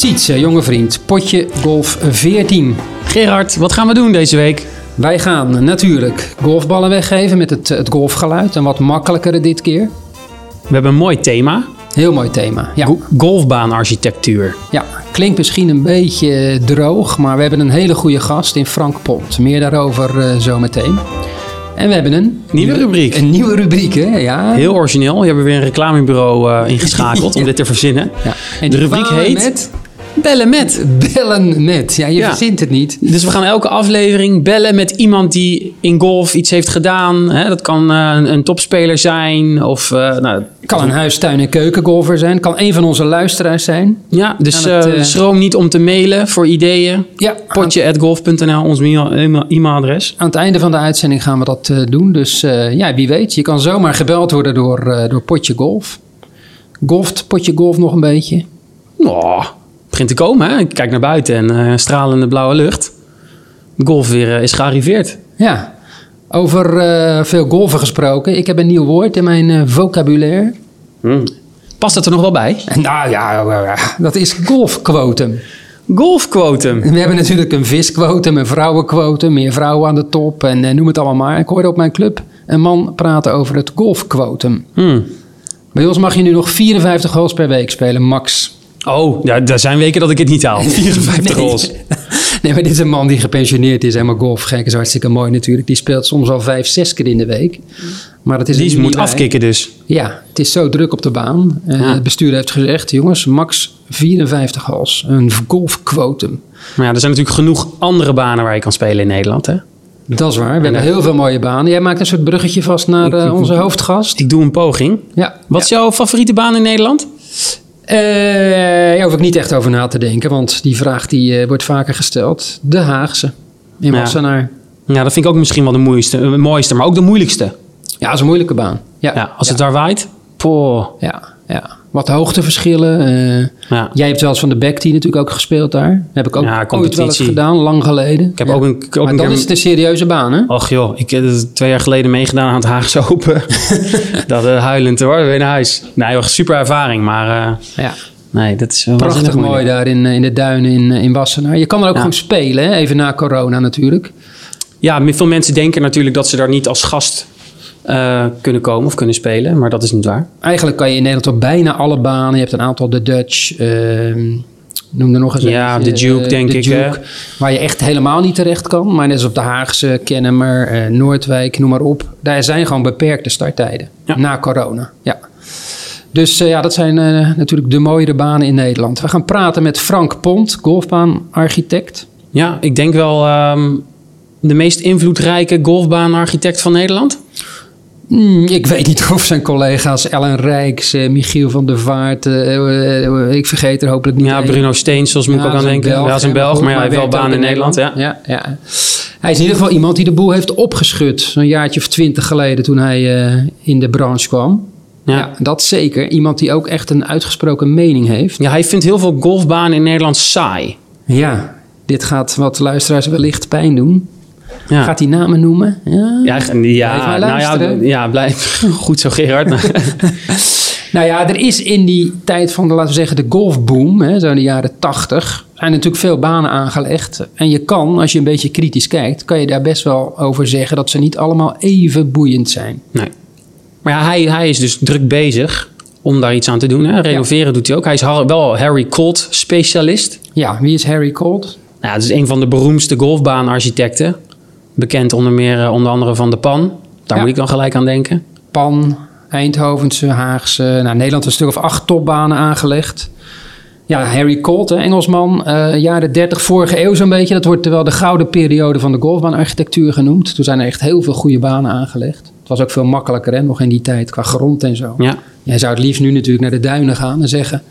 Sietse, jonge vriend, potje golf 14. Gerard, wat gaan we doen deze week? Wij gaan natuurlijk golfballen weggeven met het, het golfgeluid. Een wat makkelijkere dit keer. We hebben een mooi thema. Heel mooi thema. Ja, Golfbaanarchitectuur. ja, klinkt misschien een beetje droog, maar we hebben een hele goede gast in Frank Pont. Meer daarover eh, zometeen. En we hebben een Nieuwe rubriek. Een nieuwe rubriek, hè? Ja. Heel origineel. Je hebt weer een reclamebureau eh, ingeschakeld om dit te verzinnen. ja. En De rubriek heet Met Bellen met. bellen met. Ja, je Ja. verzint het niet. Dus we gaan elke aflevering bellen met iemand die in golf iets heeft gedaan. Hè? Dat kan eh, een, een topspeler zijn of... eh, nou, Kan een huis, tuin en keukengolfer zijn. Kan een van onze luisteraars zijn. ja, dus het, eh, schroom niet om te mailen voor ideeën. Ja, Potje.golf.nl, ons mail- e-mail- e-mailadres. Aan het einde van de uitzending gaan we dat doen. Dus ja, wie weet. Je kan zomaar gebeld worden door, door Potje Golf. Golft Potje Golf nog een beetje? Oh, begint te komen, hè? Ik kijk naar buiten en eh, stralende blauwe lucht. Golf weer eh, is gearriveerd. Ja. Over eh, veel golven gesproken. Ik heb een nieuw woord in mijn vocabulaire. Past dat er nog wel bij? Nou ja, dat is golfquotum. Golfquotum. We hebben natuurlijk een visquotum, een vrouwenquotum, meer vrouwen aan de top en noem het allemaal maar. Ik hoorde op mijn club een man praten over het golfquotum. Hmm. Bij ons mag je nu nog 54 holes per week spelen, max. Oh, ja, er zijn weken dat ik het niet haal. 54 Nee. Nee, maar dit is een man die gepensioneerd is. Helemaal golfgek is hartstikke mooi natuurlijk. Die speelt soms al vijf, zes keer in de week. Maar dat is Die moet bij. afkicken dus. Ja, het is zo druk op de baan. Eh. Het bestuur heeft gezegd, jongens, max 54 holes. Een golfquotum. Maar ja, er zijn natuurlijk genoeg andere banen waar je kan spelen in Nederland, hè? Dat is waar. We hebben heel veel mooie banen. Jij maakt een soort bruggetje vast naar eh, onze hoofdgast. Ik doe een poging. Ja. Wat is jouw favoriete baan in Nederland? Eh, daar hoef ik niet echt over na te denken, want die vraag die, eh, wordt vaker gesteld. De Haagse in Ja. Wassenaar. Ja, dat vind ik ook misschien wel de mooiste, eh, mooiste maar ook de moeilijkste. Ja, dat is een moeilijke baan. Ja, Ja, als het daar waait. Poh. ja, ja. Wat hoogteverschillen. eh. Ja. Jij hebt wel eens van de backtee natuurlijk ook gespeeld daar. Heb ik ook Ja, ooit wel eens gedaan, lang geleden. Ik heb Ja. ook een, ook Maar dan is het een serieuze baan, hè? Och joh, ik heb het twee jaar geleden meegedaan aan het Haagse Open. dat uh, huilend hoor, weer naar huis. Nee joh, super ervaring, maar eh, Ja. nee, dat is wel Prachtig mooi daar in, in de duinen in, in Wassenaar. Je kan er ook gewoon spelen, hè? even na corona natuurlijk. Ja, veel mensen denken natuurlijk dat ze daar niet als gast eh, kunnen komen of kunnen spelen, maar dat is niet waar. Eigenlijk kan je in Nederland op bijna alle banen. Je hebt een aantal, de Dutch, ehm, noem er nog eens Ja, eentje, de Duke, eh, denk de ik, Duke, waar je echt helemaal niet terecht kan. Maar net als op de Haagse, Kennemer, eh, Noordwijk, noem maar op. Daar zijn gewoon beperkte starttijden Ja. na corona. Ja. Dus ja, dat zijn natuurlijk de mooiere banen in Nederland. We gaan praten met Frank Pont, golfbaanarchitect. Ja, ik denk wel ehm, de meest invloedrijke golfbaanarchitect van Nederland. Hmm, ik weet niet of zijn collega's Ellen Rijks, eh, Michiel van der Vaart, eh, eh, ik vergeet er hopelijk niet Ja. Bruno Steensels moet ik ook aan denken. Belg, ja, is een Belg, maar hij heeft wel baan in Nederland. Ja. Ja, ja. Hij is in ieder geval iemand die de boel heeft opgeschud. Zo'n jaartje of twintig geleden toen hij in de branche kwam. Ja. Ja. dat zeker. Iemand die ook echt een uitgesproken mening heeft. ja, hij vindt heel veel golfbanen in Nederland saai. Ja, dit gaat wat luisteraars wellicht pijn doen. Ja. Gaat hij namen noemen? Ja. Ja, ja, nou ja, ja, blijf. Goed zo, Gerard. Nou ja, er is in die tijd van, de, laten we zeggen, de golfboom, hè, zo in de jaren tachtig, zijn natuurlijk veel banen aangelegd. En je kan, als je een beetje kritisch kijkt, kan je daar best wel over zeggen dat ze niet allemaal even boeiend zijn. nee. Maar ja, hij, hij is dus druk bezig om daar iets aan te doen. Hè. Renoveren doet hij ook. Hij is wel Harry Colt specialist. Ja, wie is Harry Colt? Nou, dat is een van de beroemdste golfbaanarchitecten. Bekend onder meer eh, onder andere van de Pan. Daar Ja. moet ik dan gelijk aan denken. Pan, Eindhovense, Haagse. Nou, Nederland een stuk of acht topbanen aangelegd. Ja, Harry Colt, Engelsman, eh, jaren 30 vorige eeuw zo'n beetje. Dat wordt wel de gouden periode van de golfbaanarchitectuur genoemd. Toen zijn er echt heel veel goede banen aangelegd. Was ook veel makkelijker, hè, nog in die tijd, qua grond en zo. Ja. Jij zou het liefst nu natuurlijk naar de duinen gaan en zeggen...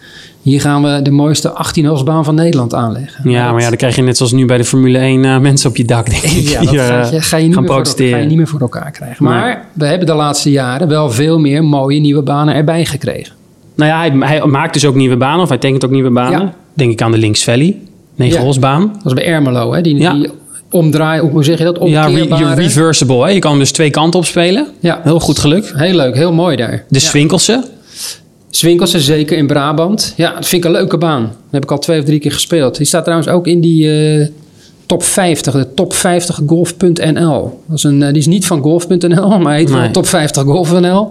hier gaan we de mooiste 18-hulsbaan van Nederland aanleggen. Ja, maar ja, dan krijg je net zoals nu bij de Formule 1 eh, mensen op je dak, denk ik. Ja, dat ga eh, je, ga, je niet gaan meer voor, protesteren. ga je niet meer voor elkaar krijgen. Maar we hebben de laatste jaren wel veel meer mooie nieuwe banen erbij gekregen. Nou ja, hij, hij maakt dus ook nieuwe banen, of hij tekent ook nieuwe banen. Ja. Denk ik aan de Links Valley, Ja. negenholsbaan. Dat was bij Ermelo, hè? Die, Ja. die omdraai, hoe zeg je dat? Ja, re- reversible. Hè? Je kan hem dus twee kanten op spelen. Ja. Heel goed gelukt. Heel leuk, heel mooi daar. De Ja. Swinkelse. Zeker in Brabant. Ja, dat vind ik een leuke baan. Heb ik al twee of drie keer gespeeld. Die staat trouwens ook in die eh, top 50, de top 50 golf.nl. Dat is een, eh, die is niet van golf.nl, maar heet wel top 50 golf.nl.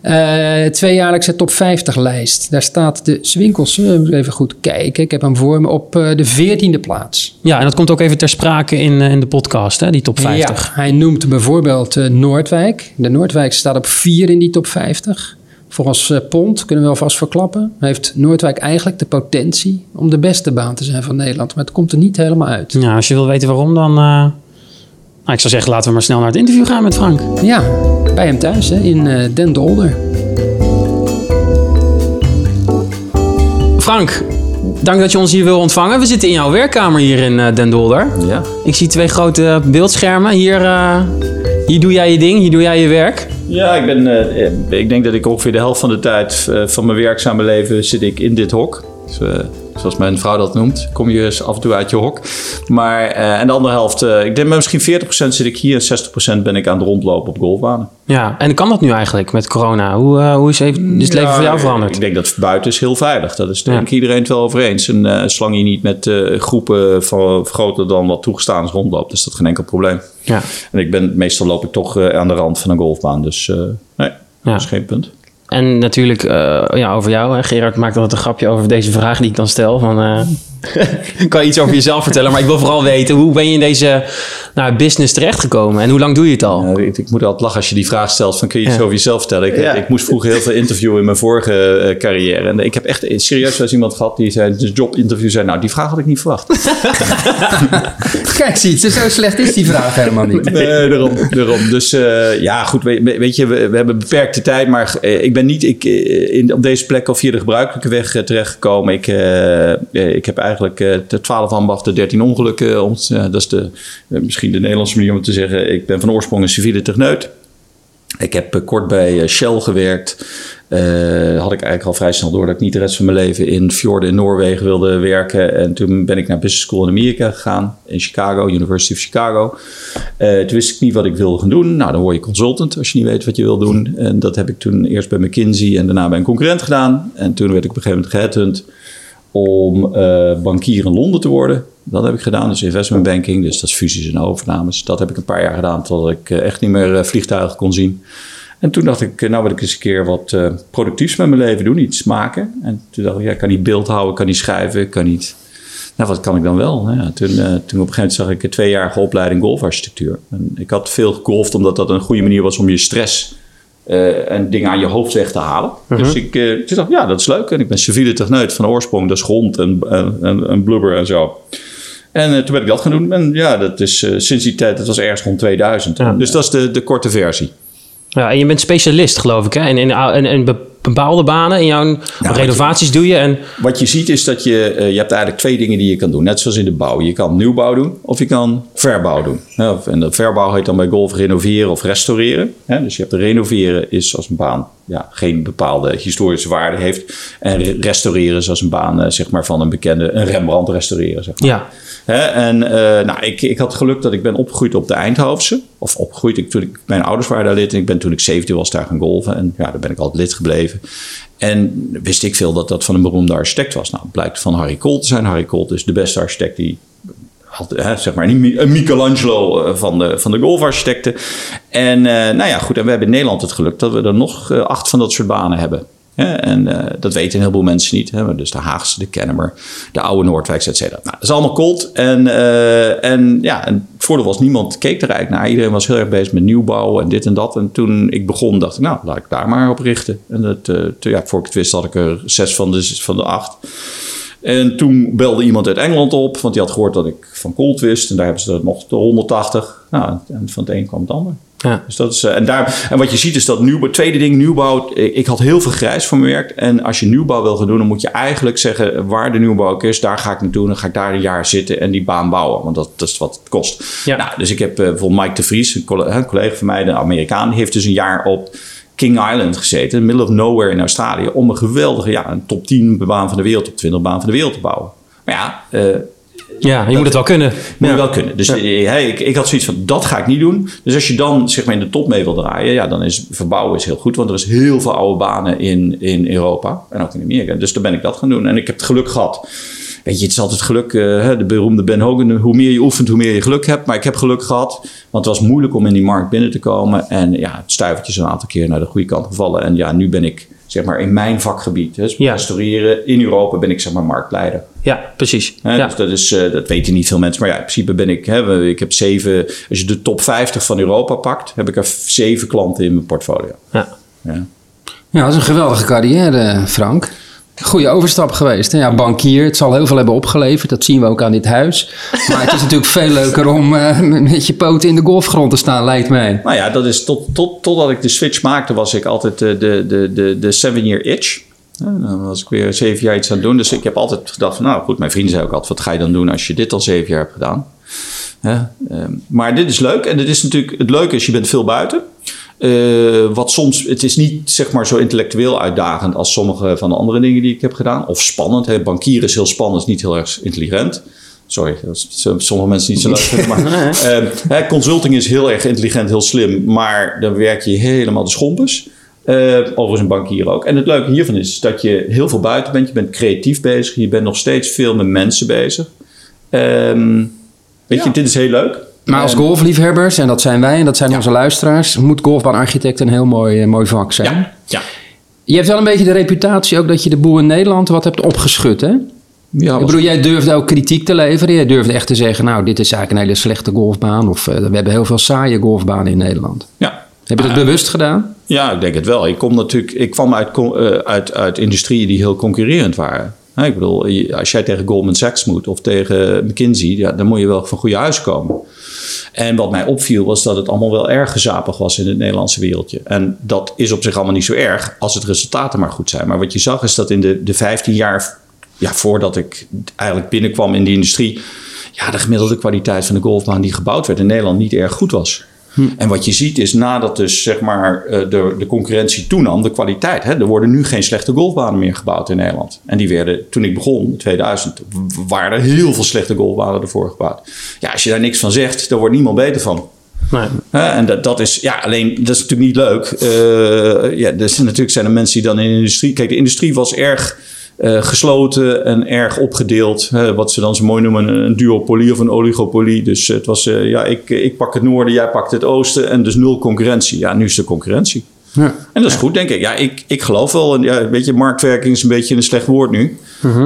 Eh tweejaarlijkse top 50 lijst. Daar staat de Swinkelsen, moet ik even goed kijken. Ik heb hem voor me op eh, de 14e plaats. Ja, en dat komt ook even ter sprake in, eh, in de podcast, hè, die top 50. Ja, hij noemt bijvoorbeeld eh, Noordwijk. De Noordwijk staat op 4 in die top 50. Volgens eh, Pont kunnen we alvast verklappen. Heeft Noordwijk eigenlijk de potentie om de beste baan te zijn van Nederland. Maar het komt er niet helemaal uit. Ja, als je wil weten waarom, dan... eh, nou, ik zou zeggen, laten we maar snel naar het interview gaan met Frank. Ja, bij hem thuis hè, in eh, Den Dolder. Frank, dank dat je ons hier wil ontvangen. We zitten in jouw werkkamer hier in eh, Den Dolder. Ja. Ik zie twee grote beeldschermen. Hier, eh, hier doe jij je ding, hier doe jij je werk. Ja, ik, ben, eh, ik denk dat ik ongeveer de helft van de tijd eh, van mijn werkzame leven zit ik in dit hok. Dus, eh, zoals mijn vrouw dat noemt, kom je eens af en toe uit je hok. Maar, eh, en de andere helft, eh, ik denk misschien 40% zit ik hier en 60% ben ik aan het rondlopen op golfbanen. Ja, en kan dat nu eigenlijk met corona? Hoe, eh, hoe is, even, is het leven voor jou veranderd? Ik denk dat buiten is heel veilig. Dat is denk Ja. ik iedereen het wel over eens. En zolang je niet met groepen van groter dan wat toegestaan is rondloopt, is dat geen enkel probleem. Ja. En ik ben, meestal loop ik toch aan de rand van een golfbaan. Dus nee, dat is geen punt. En natuurlijk eh, ja, over jou. Hè. Gerard maakt altijd een grapje over deze vraag die ik dan stel. Van, eh, kan je iets over jezelf vertellen? Maar ik wil vooral weten, hoe ben je in deze nou, business terechtgekomen? En hoe lang doe je het al? Ja, ik, ik moet altijd lachen als je die vraag stelt van kun je iets Ja. over jezelf vertellen. Ik, Ja. ik moest vroeger heel veel interviewen in mijn vorige eh, carrière. En ik heb echt serieus wel eens iemand gehad die zei, de jobinterview zei, nou die vraag had ik niet verwacht. Kijk, zie je, zo slecht is die vraag helemaal niet. Nee, daarom. daarom. Dus eh, ja, goed, weet, weet je, we, we hebben beperkte tijd, maar eh, ik ben niet ik, in, op deze plek al via de gebruikelijke weg terechtgekomen. Ik, ik heb eigenlijk eh, de 12 ambachten, 13 ongelukken. Eh, dat is de, eh, misschien de Nederlandse manier om te zeggen. Ik ben van oorsprong een civiele techneut. Ik heb kort bij Shell gewerkt. Had ik eigenlijk al vrij snel door dat ik niet de rest van mijn leven in fjorden in Noorwegen wilde werken. En toen ben ik naar business school in Amerika gegaan, in Chicago, University of Chicago. Toen wist ik niet wat ik wilde gaan doen. Nou, dan word je consultant als je niet weet wat je wil doen. En dat heb ik toen eerst bij McKinsey en daarna bij een concurrent gedaan. En toen werd ik op een gegeven moment geheadhunt om eh, bankier in Londen te worden. Dat heb ik gedaan, dus investment banking, dus dat is fusies en overnames. Dat heb ik een paar jaar gedaan totdat ik eh, echt niet meer eh, vliegtuigen kon zien. En toen dacht ik, nou wil ik eens een keer wat productiefs met mijn leven doen, iets maken. En toen dacht ik, ja, ik kan niet beeld houden, kan niet schrijven, ik kan niet... Nou, wat kan ik dan wel? Nou ja, toen, toen op een gegeven moment zag ik een tweejarige opleiding golfarchitectuur. En ik had veel gegolfd omdat dat een goede manier was om je stress eh, en dingen aan je hoofd weg te halen. Dus ik toen dacht, ja, dat is leuk. En ik ben civiele techneut van oorsprong. Dat is grond en, en, en, en blubber en zo. En eh, toen ben ik dat gaan doen. En ja, dat is sinds die tijd, dat was ergens rond 2000. Ja. Dus dat is de, de korte versie. Ja, en je bent specialist, geloof ik, hè? In, in, in, bepaalde banen, in jouw renovaties doe je. En, Wat je ziet is dat je, eh, je hebt eigenlijk twee dingen die je kan doen. Net zoals in de bouw. Je kan nieuwbouw doen of je kan verbouw doen. Of- en dat verbouw heet dan bij golf renoveren of restaureren. Dus je hebt de renoveren is als een baan ja, geen bepaalde historische waarde heeft. En re- restaureren is als een baan eh, zeg maar, van een bekende, een Rembrandt restaureren. Zeg maar. ja, en eh, nou, ik, ik had geluk dat ik ben opgegroeid op de Eindhovense. Of opgegroeid, ik, toen ik, mijn ouders waren daar lid en ik ben toen ik 17 was daar gaan golven. En ja, daar ben ik altijd lid gebleven. En wist ik veel dat dat van een beroemde architect was. Nou, het blijkt van Harry Colt te zijn. Harry Colt is de beste architect die had, hè, zeg maar, een Michelangelo eh, van de, van de golfarchitecten. En eh, nou ja, goed. En we hebben in Nederland het geluk dat we er nog eh, acht van dat soort banen hebben. En eh, dat weten een heleboel mensen niet. Hè? Dus de Haagse, de Kennemer, de oude Noordwijkse, et cetera. Nou, dat is allemaal cold. En, eh, en ja, en voordeel was, niemand keek er eigenlijk naar. Iedereen was heel erg bezig met nieuwbouw en dit en dat. En toen ik begon, dacht ik, nou, laat ik daar maar op richten. En dat, eh, ja, voor ik het wist, had ik er zes van de, van de acht. En toen belde iemand uit Engeland op, want die had gehoord dat ik van Colt wist. En daar hebben ze er nog de 180. Nou, en van het een kwam het ander. Ja. Dus dat is, eh, en, daar, en wat je ziet is dat nieuwbouw, tweede ding, nieuwbouw. Ik, ik had heel veel grijs voor werk. En als je nieuwbouw wil gaan doen, dan moet je eigenlijk zeggen waar de nieuwbouw ook is. Daar ga ik naartoe. Dan ga ik daar een jaar zitten en die baan bouwen. Want dat, dat is wat het kost. Ja. Nou, dus ik heb eh, bijvoorbeeld Mike de Vries, een collega van mij, de Amerikaan. Die heeft dus een jaar op King Island gezeten. In middle of nowhere in Australië. Om een geweldige, ja, een top 10 baan van de wereld, top 20 baan van de wereld te bouwen. Maar ja, eh, Ja, je moet het wel kunnen. Moet je wel kunnen. Dus eh, hey, ik, ik had zoiets van, dat ga ik niet doen. Dus als je dan zeg maar in de top mee wil draaien, ja, dan is verbouwen is heel goed. Want er is heel veel oude banen in, in Europa en ook in Amerika. Dus dan ben ik dat gaan doen. En ik heb het geluk gehad. Weet je, het is altijd geluk. eh, hè, de beroemde Ben Hogan, hoe meer je oefent, hoe meer je geluk hebt. Maar ik heb geluk gehad, want het was moeilijk om in die markt binnen te komen. En ja, het stuivertje is een aantal keer naar de goede kant gevallen. En ja, nu ben ik zeg maar in mijn vakgebied, hè, dus Ja. restaureren in Europa, ben ik zeg maar marktleider. Ja, precies. Hè, ja. Dus dat, is, eh, dat weten niet veel mensen. Maar ja, in principe ben ik... Hè, ik heb zeven... Als je de top 50 van Europa pakt... heb ik er zeven klanten in mijn portfolio. Ja. Ja. Ja, dat is een geweldige carrière, Frank. Goede overstap geweest. hè? Ja, bankier, het zal heel veel hebben opgeleverd. Dat zien we ook aan dit huis. Maar het is natuurlijk veel leuker om eh, met je poten in de golfgrond te staan, lijkt mij. Nou ja, dat is tot, tot, totdat ik de switch maakte... was ik altijd eh, de, de, de, de seven-year itch. Dan was ik weer zeven jaar iets aan het doen. Dus ik heb altijd gedacht van... Nou goed, mijn vrienden zeiden ook altijd... Wat ga je dan doen als je dit al zeven jaar hebt gedaan? Ehm, maar dit is leuk. En het is natuurlijk... Het leuke is, je bent veel buiten. Eh, wat soms, het is niet zeg maar zo intellectueel uitdagend als sommige van de andere dingen die ik heb gedaan. Of spannend. Hè. Bankier is heel spannend, is niet heel erg intelligent. Sorry, zo- sommige mensen niet zo leuk vinden. Maar, eh, hè, consulting is heel erg intelligent, heel slim. Maar dan werk je helemaal de schompers. Eh, overigens een bankier ook. En het leuke hiervan is dat je heel veel buiten bent. Je bent creatief bezig. Je bent nog steeds veel met mensen bezig. Ehm, weet je, dit is heel leuk. Maar als En- golfliefhebbers, en dat zijn wij en dat zijn onze luisteraars, moet golfbaanarchitect een heel mooi, eh, mooi vak zijn. Ja, ja. Je hebt wel een beetje de reputatie ook dat je de boel in Nederland wat hebt opgeschud, hè? ja Ik bedoel, jij durfde ook kritiek te leveren. Jij durfde echt te zeggen, nou, dit is eigenlijk een hele slechte golfbaan. Of eh, we hebben heel veel saaie golfbanen in Nederland. ja. Heb je dat bewust gedaan? Ja, ik denk het wel. Ik, kom natuurlijk, ik kwam uit, eh, uit, uit industrieën die heel concurrerend waren. Ik bedoel, als jij tegen Goldman Sachs moet of tegen McKinsey, ja, dan moet je wel van goede huis komen. En wat mij opviel was dat het allemaal wel erg gezapig was in het Nederlandse wereldje. En dat is op zich allemaal niet zo erg als het resultaten maar goed zijn. Maar wat je zag is dat in de, de 15 jaar ja, voordat ik eigenlijk binnenkwam in die industrie, ja, de gemiddelde kwaliteit van de golfbaan die gebouwd werd in Nederland niet erg goed was. En wat je ziet is nadat dus zeg maar eh, de, de concurrentie toenam, de kwaliteit. Hè, er worden nu geen slechte golfbanen meer gebouwd in Nederland. En die werden, toen ik begon, in 2000, w- waren er heel veel slechte golfbanen ervoor gebouwd. Ja, als je daar niks van zegt, dan wordt niemand beter van. Nee. En dat, dat is, ja, alleen, dat is natuurlijk niet leuk. Eh, ja, er zijn, natuurlijk zijn er mensen die dan in de industrie... Kijk, de industrie was erg eh, gesloten en erg opgedeeld. Hè, wat ze dan zo mooi noemen een duopolie of een oligopolie. Dus het was, eh, ja, ik, ik pak het noorden, jij pakt het oosten. En dus nul concurrentie. Ja, nu is er concurrentie. Ja. En dat is goed, denk ik. Ja, ik, ik geloof wel. Ja, weet je, marktwerking is een beetje een slecht woord nu.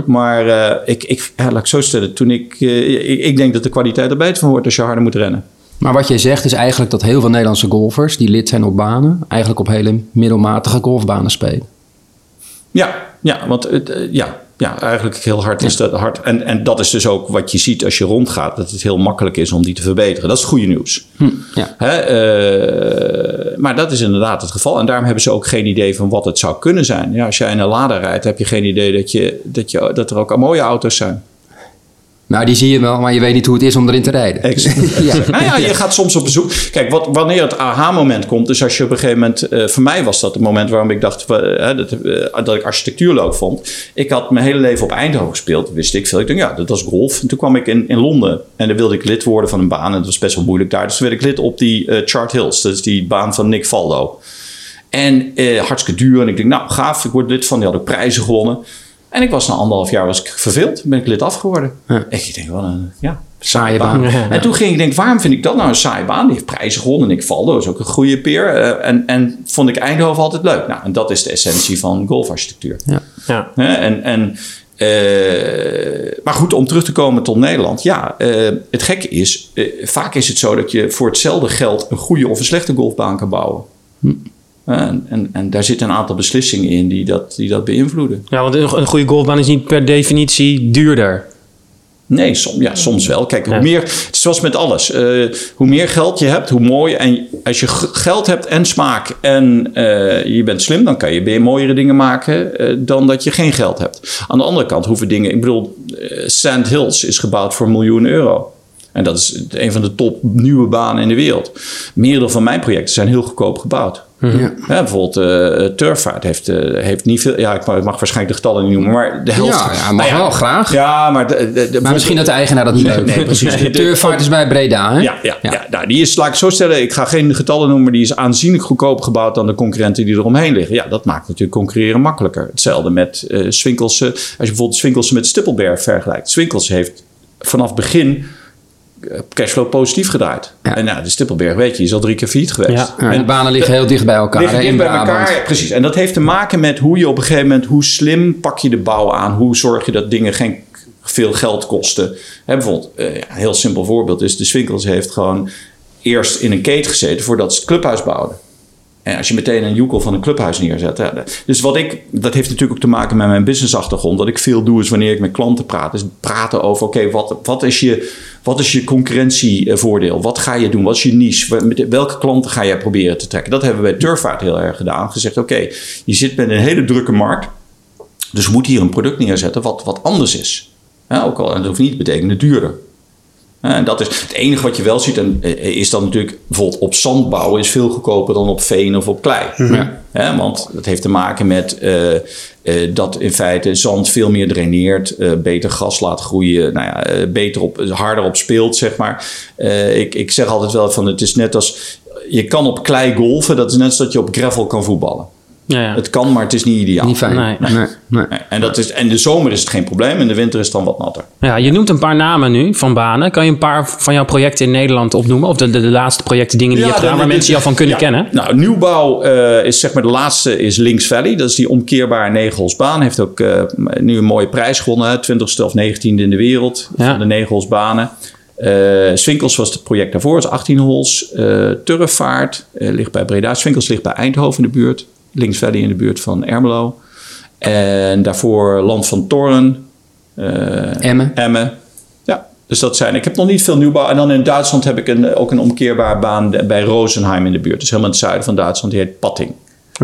Maar eh, ik, ik, ja, laat ik zo stellen. Toen ik, ik, ik denk dat de kwaliteit er beter van wordt als je harder moet rennen. Maar wat jij zegt is eigenlijk dat heel veel Nederlandse golfers die lid zijn op banen, eigenlijk op hele middelmatige golfbanen spelen. Ja, ja want het, eh, ja, ja, eigenlijk heel hard is dat hard. En, en dat is dus ook wat je ziet als je rondgaat. Dat het heel makkelijk is om die te verbeteren. Dat is het goede nieuws. Ja. Hè, eh, maar dat is inderdaad het geval. En daarom hebben ze ook geen idee van wat het zou kunnen zijn. Ja, als jij in een Lada rijdt, heb je geen idee dat, je, dat, je, dat er ook mooie auto's zijn. Nou, die zie je wel, maar je weet niet hoe het is om erin te rijden. Exact. Ja. Nou ja, je gaat soms op bezoek. Kijk, wat, wanneer het aha-moment komt, is als je op een gegeven moment. eh, voor mij was dat het moment waarom ik dacht eh, dat, eh, dat ik architectuur leuk vond. Ik had mijn hele leven op Eindhoven gespeeld, wist ik veel. Ik dacht, ja, dat was golf. En toen kwam ik in, in Londen en dan wilde ik lid worden van een baan. En dat was best wel moeilijk daar. Dus toen werd ik lid op die Chart Hills. Dat is die baan van Nick Faldo. En eh, hartstikke duur. En ik denk, nou gaaf, ik word lid van. Die had ook prijzen gewonnen. En ik was na anderhalf jaar was ik verveeld. Ben ik lid afgeworden. Ja. Ik denk, wel een ja, Saaie baan. Ja. En toen ging ik denken, waarom vind ik dat nou een saaie baan? Die heeft prijzen gewonnen en ik val. Dat is ook een goede peer. Eh, en, en vond ik Eindhoven altijd leuk. Nou, en dat is de essentie van golfarchitectuur. Ja. Ja. Hè, En, en, eh, maar goed, om terug te komen tot Nederland. Ja, eh, het gekke is, vaak is het zo dat je voor hetzelfde geld een goede of een slechte golfbaan kan bouwen. En, en, en daar zitten een aantal beslissingen in die dat, die dat beïnvloeden. ja, want een, een goede golfbaan is niet per definitie duurder. Nee, som, ja, soms wel. Kijk, hoe Ja. meer, het is zoals met alles. Eh, hoe meer geld je hebt, hoe mooier. En als je geld hebt en smaak en eh, je bent slim, dan kan je weer mooiere dingen maken eh, dan dat je geen geld hebt. Aan de andere kand hoeven dingen. Ik bedoel, Sand Hills is gebouwd voor een miljoen euro. En dat is een van de top nieuwe banen in de wereld. Meerdere van mijn projecten zijn heel goedkoop gebouwd. Ja. Ja, bijvoorbeeld eh Turfvaart heeft, eh, heeft niet veel... Ja, ik mag, ik mag waarschijnlijk de getallen niet noemen, maar de helft... Ja, ja, mag Nou wel, graag. Ja, maar... De, de, de- Maar misschien dat de eigenaar dat niet Nee, leuk nee, vindt. precies. De Turfvaart is bij Breda, hè? Ja, ja, ja. Nou, die is, laat ik zo stellen, ik ga geen getallen noemen, maar die is aanzienlijk goedkoper gebouwd dan de concurrenten die eromheen liggen. Ja, dat maakt natuurlijk concurreren makkelijker. Hetzelfde met eh Swinkelse. Als je bijvoorbeeld Swinkelse met Stippelberg vergelijkt. Swinkelse heeft vanaf begin cashflow positief gedraaid. Ja. En nou, de Stippelberg, weet je, is al drie keer failliet geweest. Ja. Ja, de banen liggen heel dicht bij elkaar Liggen hè, dicht in bij Brabant. elkaar, precies. En dat heeft te maken met hoe je op een gegeven moment, hoe slim pak je de bouw aan, hoe zorg je dat dingen geen veel geld kosten. Hè, bijvoorbeeld, eh, een heel simpel voorbeeld is, de Swinkels heeft gewoon eerst in een keten gezeten voordat ze het clubhuis bouwden. En als je meteen een joekel van een clubhuis neerzet. Dus wat ik, dat heeft natuurlijk ook te maken met mijn businessachtergrond. Wat ik veel doe is wanneer ik met klanten praat, is praten over: oké, wat, wat, is je, wat is je concurrentievoordeel? Wat ga je doen? Wat is je niche? Met welke klanten ga jij proberen te trekken? Dat hebben we bij Turfvaart heel erg gedaan. Gezegd: oké, je zit met een hele drukke markt. Dus we moeten hier een product neerzetten wat, wat anders is. Ook al, en dat hoeft niet te betekenen duurder. En dat is het enige wat je wel ziet. En eh, is dan natuurlijk bijvoorbeeld op zand bouwen is veel goedkoper dan op veen of op klei. Ja. Hè, want dat heeft te maken met eh, eh, dat in feite zand veel meer draineert, eh, beter gas laat groeien, nou ja, eh, beter op, harder op speelt, zeg maar. Eh, ik, ik zeg altijd wel van het is net als je kan op klei golfen, dat is net als dat je op gravel kan voetballen. Ja, ja. Het kan, maar het is niet ideaal. Niet fijn. Nee. Nee. Nee. Nee, En, dat is, en de zomer is het geen probleem, en de winter is het dan wat natter. Ja, je noemt een paar namen nu van banen. Kan je een paar van jouw projecten in Nederland opnoemen? Of de, de, de laatste projecten, dingen die je hebt gedaan, waar mensen jou van kunnen ja. kennen? Nou, nieuwbouw eh, is zeg maar de laatste is Links Valley. Dat is die omkeerbare negenholsbaan. Heeft ook eh, nu een mooie prijs gewonnen. hè. 20ste of 19e in de wereld Ja. van de negenholsbanen. Eh Swinkels was het project daarvoor, dat is 18 hols. Eh Turfvaart eh, ligt bij Breda. Swinkels ligt bij Eindhoven in de buurt. Links Valley in de buurt van Ermelo. En daarvoor Land van Torren. eh, Emmen. Emmen. Ja, dus dat zijn. Ik heb nog niet veel nieuwbouw. En dan in Duitsland heb ik een, ook een omkeerbare baan bij Rosenheim in de buurt. Dus helemaal in het zuiden van Duitsland. Die heet Patting.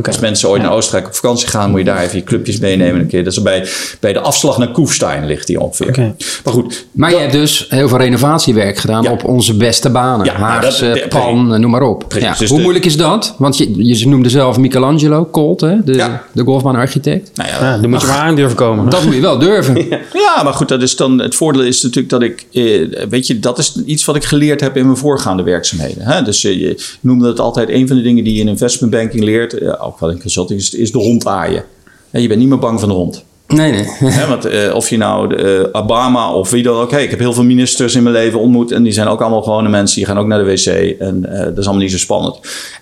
Als mensen ooit naar Oostenrijk op vakantie gaan, moet je daar even je clubjes meenemen. Een keer. Dat is bij, bij de afslag naar Koefstein ligt die ongeveer. Oké. Maar goed, Maar je hebt dus heel veel renovatiewerk gedaan Ja. op onze beste banen. Ja, nou, Haagse, dat- de- Pan, noem maar op. Precies, dus Hoe de- moeilijk is dat? Want je, je noemde zelf Michelangelo, Colt, hè? De, Ja. de golfbaanarchitect. nou ja, Ja, dan moet je maar aan durven komen. Dat moet je wel durven. Ja, maar goed, dat is dan, het voordeel is natuurlijk dat ik, eh, weet je, dat is iets wat ik geleerd heb in mijn voorgaande werkzaamheden. Hè? Dus eh, je noemde het altijd, een van de dingen die je in investment banking leert, eh, ook wel in consulting, is, is de hond aaien. Hè, je bent niet meer bang van de hond. Nee, nee. Want eh, of je nou eh, Obama of wie dan ook. Hey, ik heb heel veel ministers in mijn leven ontmoet. En die zijn ook allemaal gewone mensen. Die gaan ook naar de wc. En eh, dat is allemaal niet zo spannend.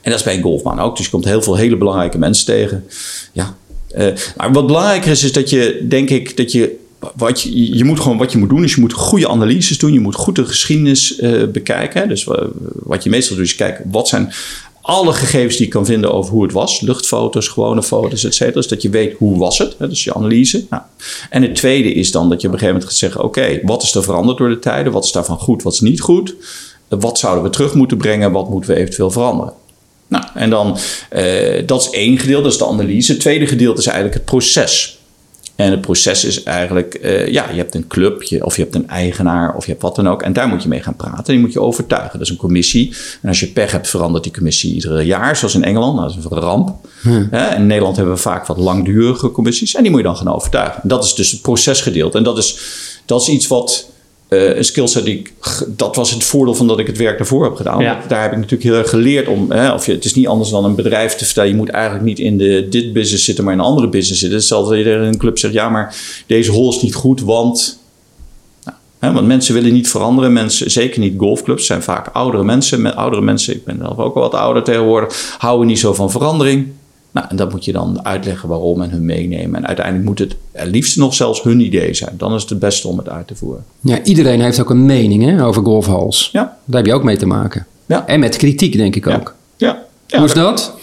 En dat is bij een golfbaan ook. Dus je komt heel veel hele belangrijke mensen tegen. Ja. Maar wat belangrijker is, is dat je, denk ik, dat je. Wat je, je moet gewoon wat je moet doen, is je moet goede analyses doen. Je moet goed de geschiedenis bekijken. Dus wa- wat je meestal doet, is kijken wat zijn alle gegevens die je kan vinden over hoe het was. Luchtfoto's, gewone foto's, et cetera. Dus dat je weet hoe was het. Hè, dus je analyse. Nou. En het tweede is dan dat je op een gegeven moment gaat zeggen... oké, wat is er veranderd door de tijden? Wat is daarvan goed, wat is niet goed? Wat zouden we terug moeten brengen? Wat moeten we eventueel veranderen? Nou, en dan, eh, dat is één gedeelte, dat is de analyse. Het tweede gedeelte is eigenlijk het proces. En het proces is eigenlijk, eh, ja, je hebt een club, je, of je hebt een eigenaar, of je hebt wat dan ook. En daar moet je mee gaan praten. Die moet je overtuigen. Dat is een commissie. En als je pech hebt, verandert die commissie iedere jaar, zoals in Engeland. Nou, dat is een ramp. Hè, in Nederland hebben we vaak wat langdurige commissies. En die moet je dan gaan overtuigen. En dat is dus het procesgedeelte. En dat is, dat is iets wat eh, een skillset die ik, dat was het voordeel van dat ik het werk daarvoor heb gedaan. Ja. Daar heb ik natuurlijk heel erg geleerd om, hè, of je, het is niet anders dan een bedrijf te vertellen. Je moet eigenlijk niet in de, dit business zitten, maar in een andere business zitten. Hetzelfde dat je in een club zegt, ja, maar deze hol is niet goed, want... Nou, hè, want mensen willen niet veranderen. Mensen, zeker niet golfclubs, zijn vaak oudere mensen. Met oudere mensen, ik ben zelf ook al wat ouder tegenwoordig, houden niet zo van verandering. Nou, en dat moet je dan uitleggen waarom en hun meenemen. En uiteindelijk moet het het liefst nog zelfs hun idee zijn. Dan is het het beste om het uit te voeren. Ja, iedereen heeft ook een mening hè, over golfhals. Ja. Daar heb je ook mee te maken. Ja. En met kritiek, denk ik Ja. ook. Ja. Ja Hoe is dat?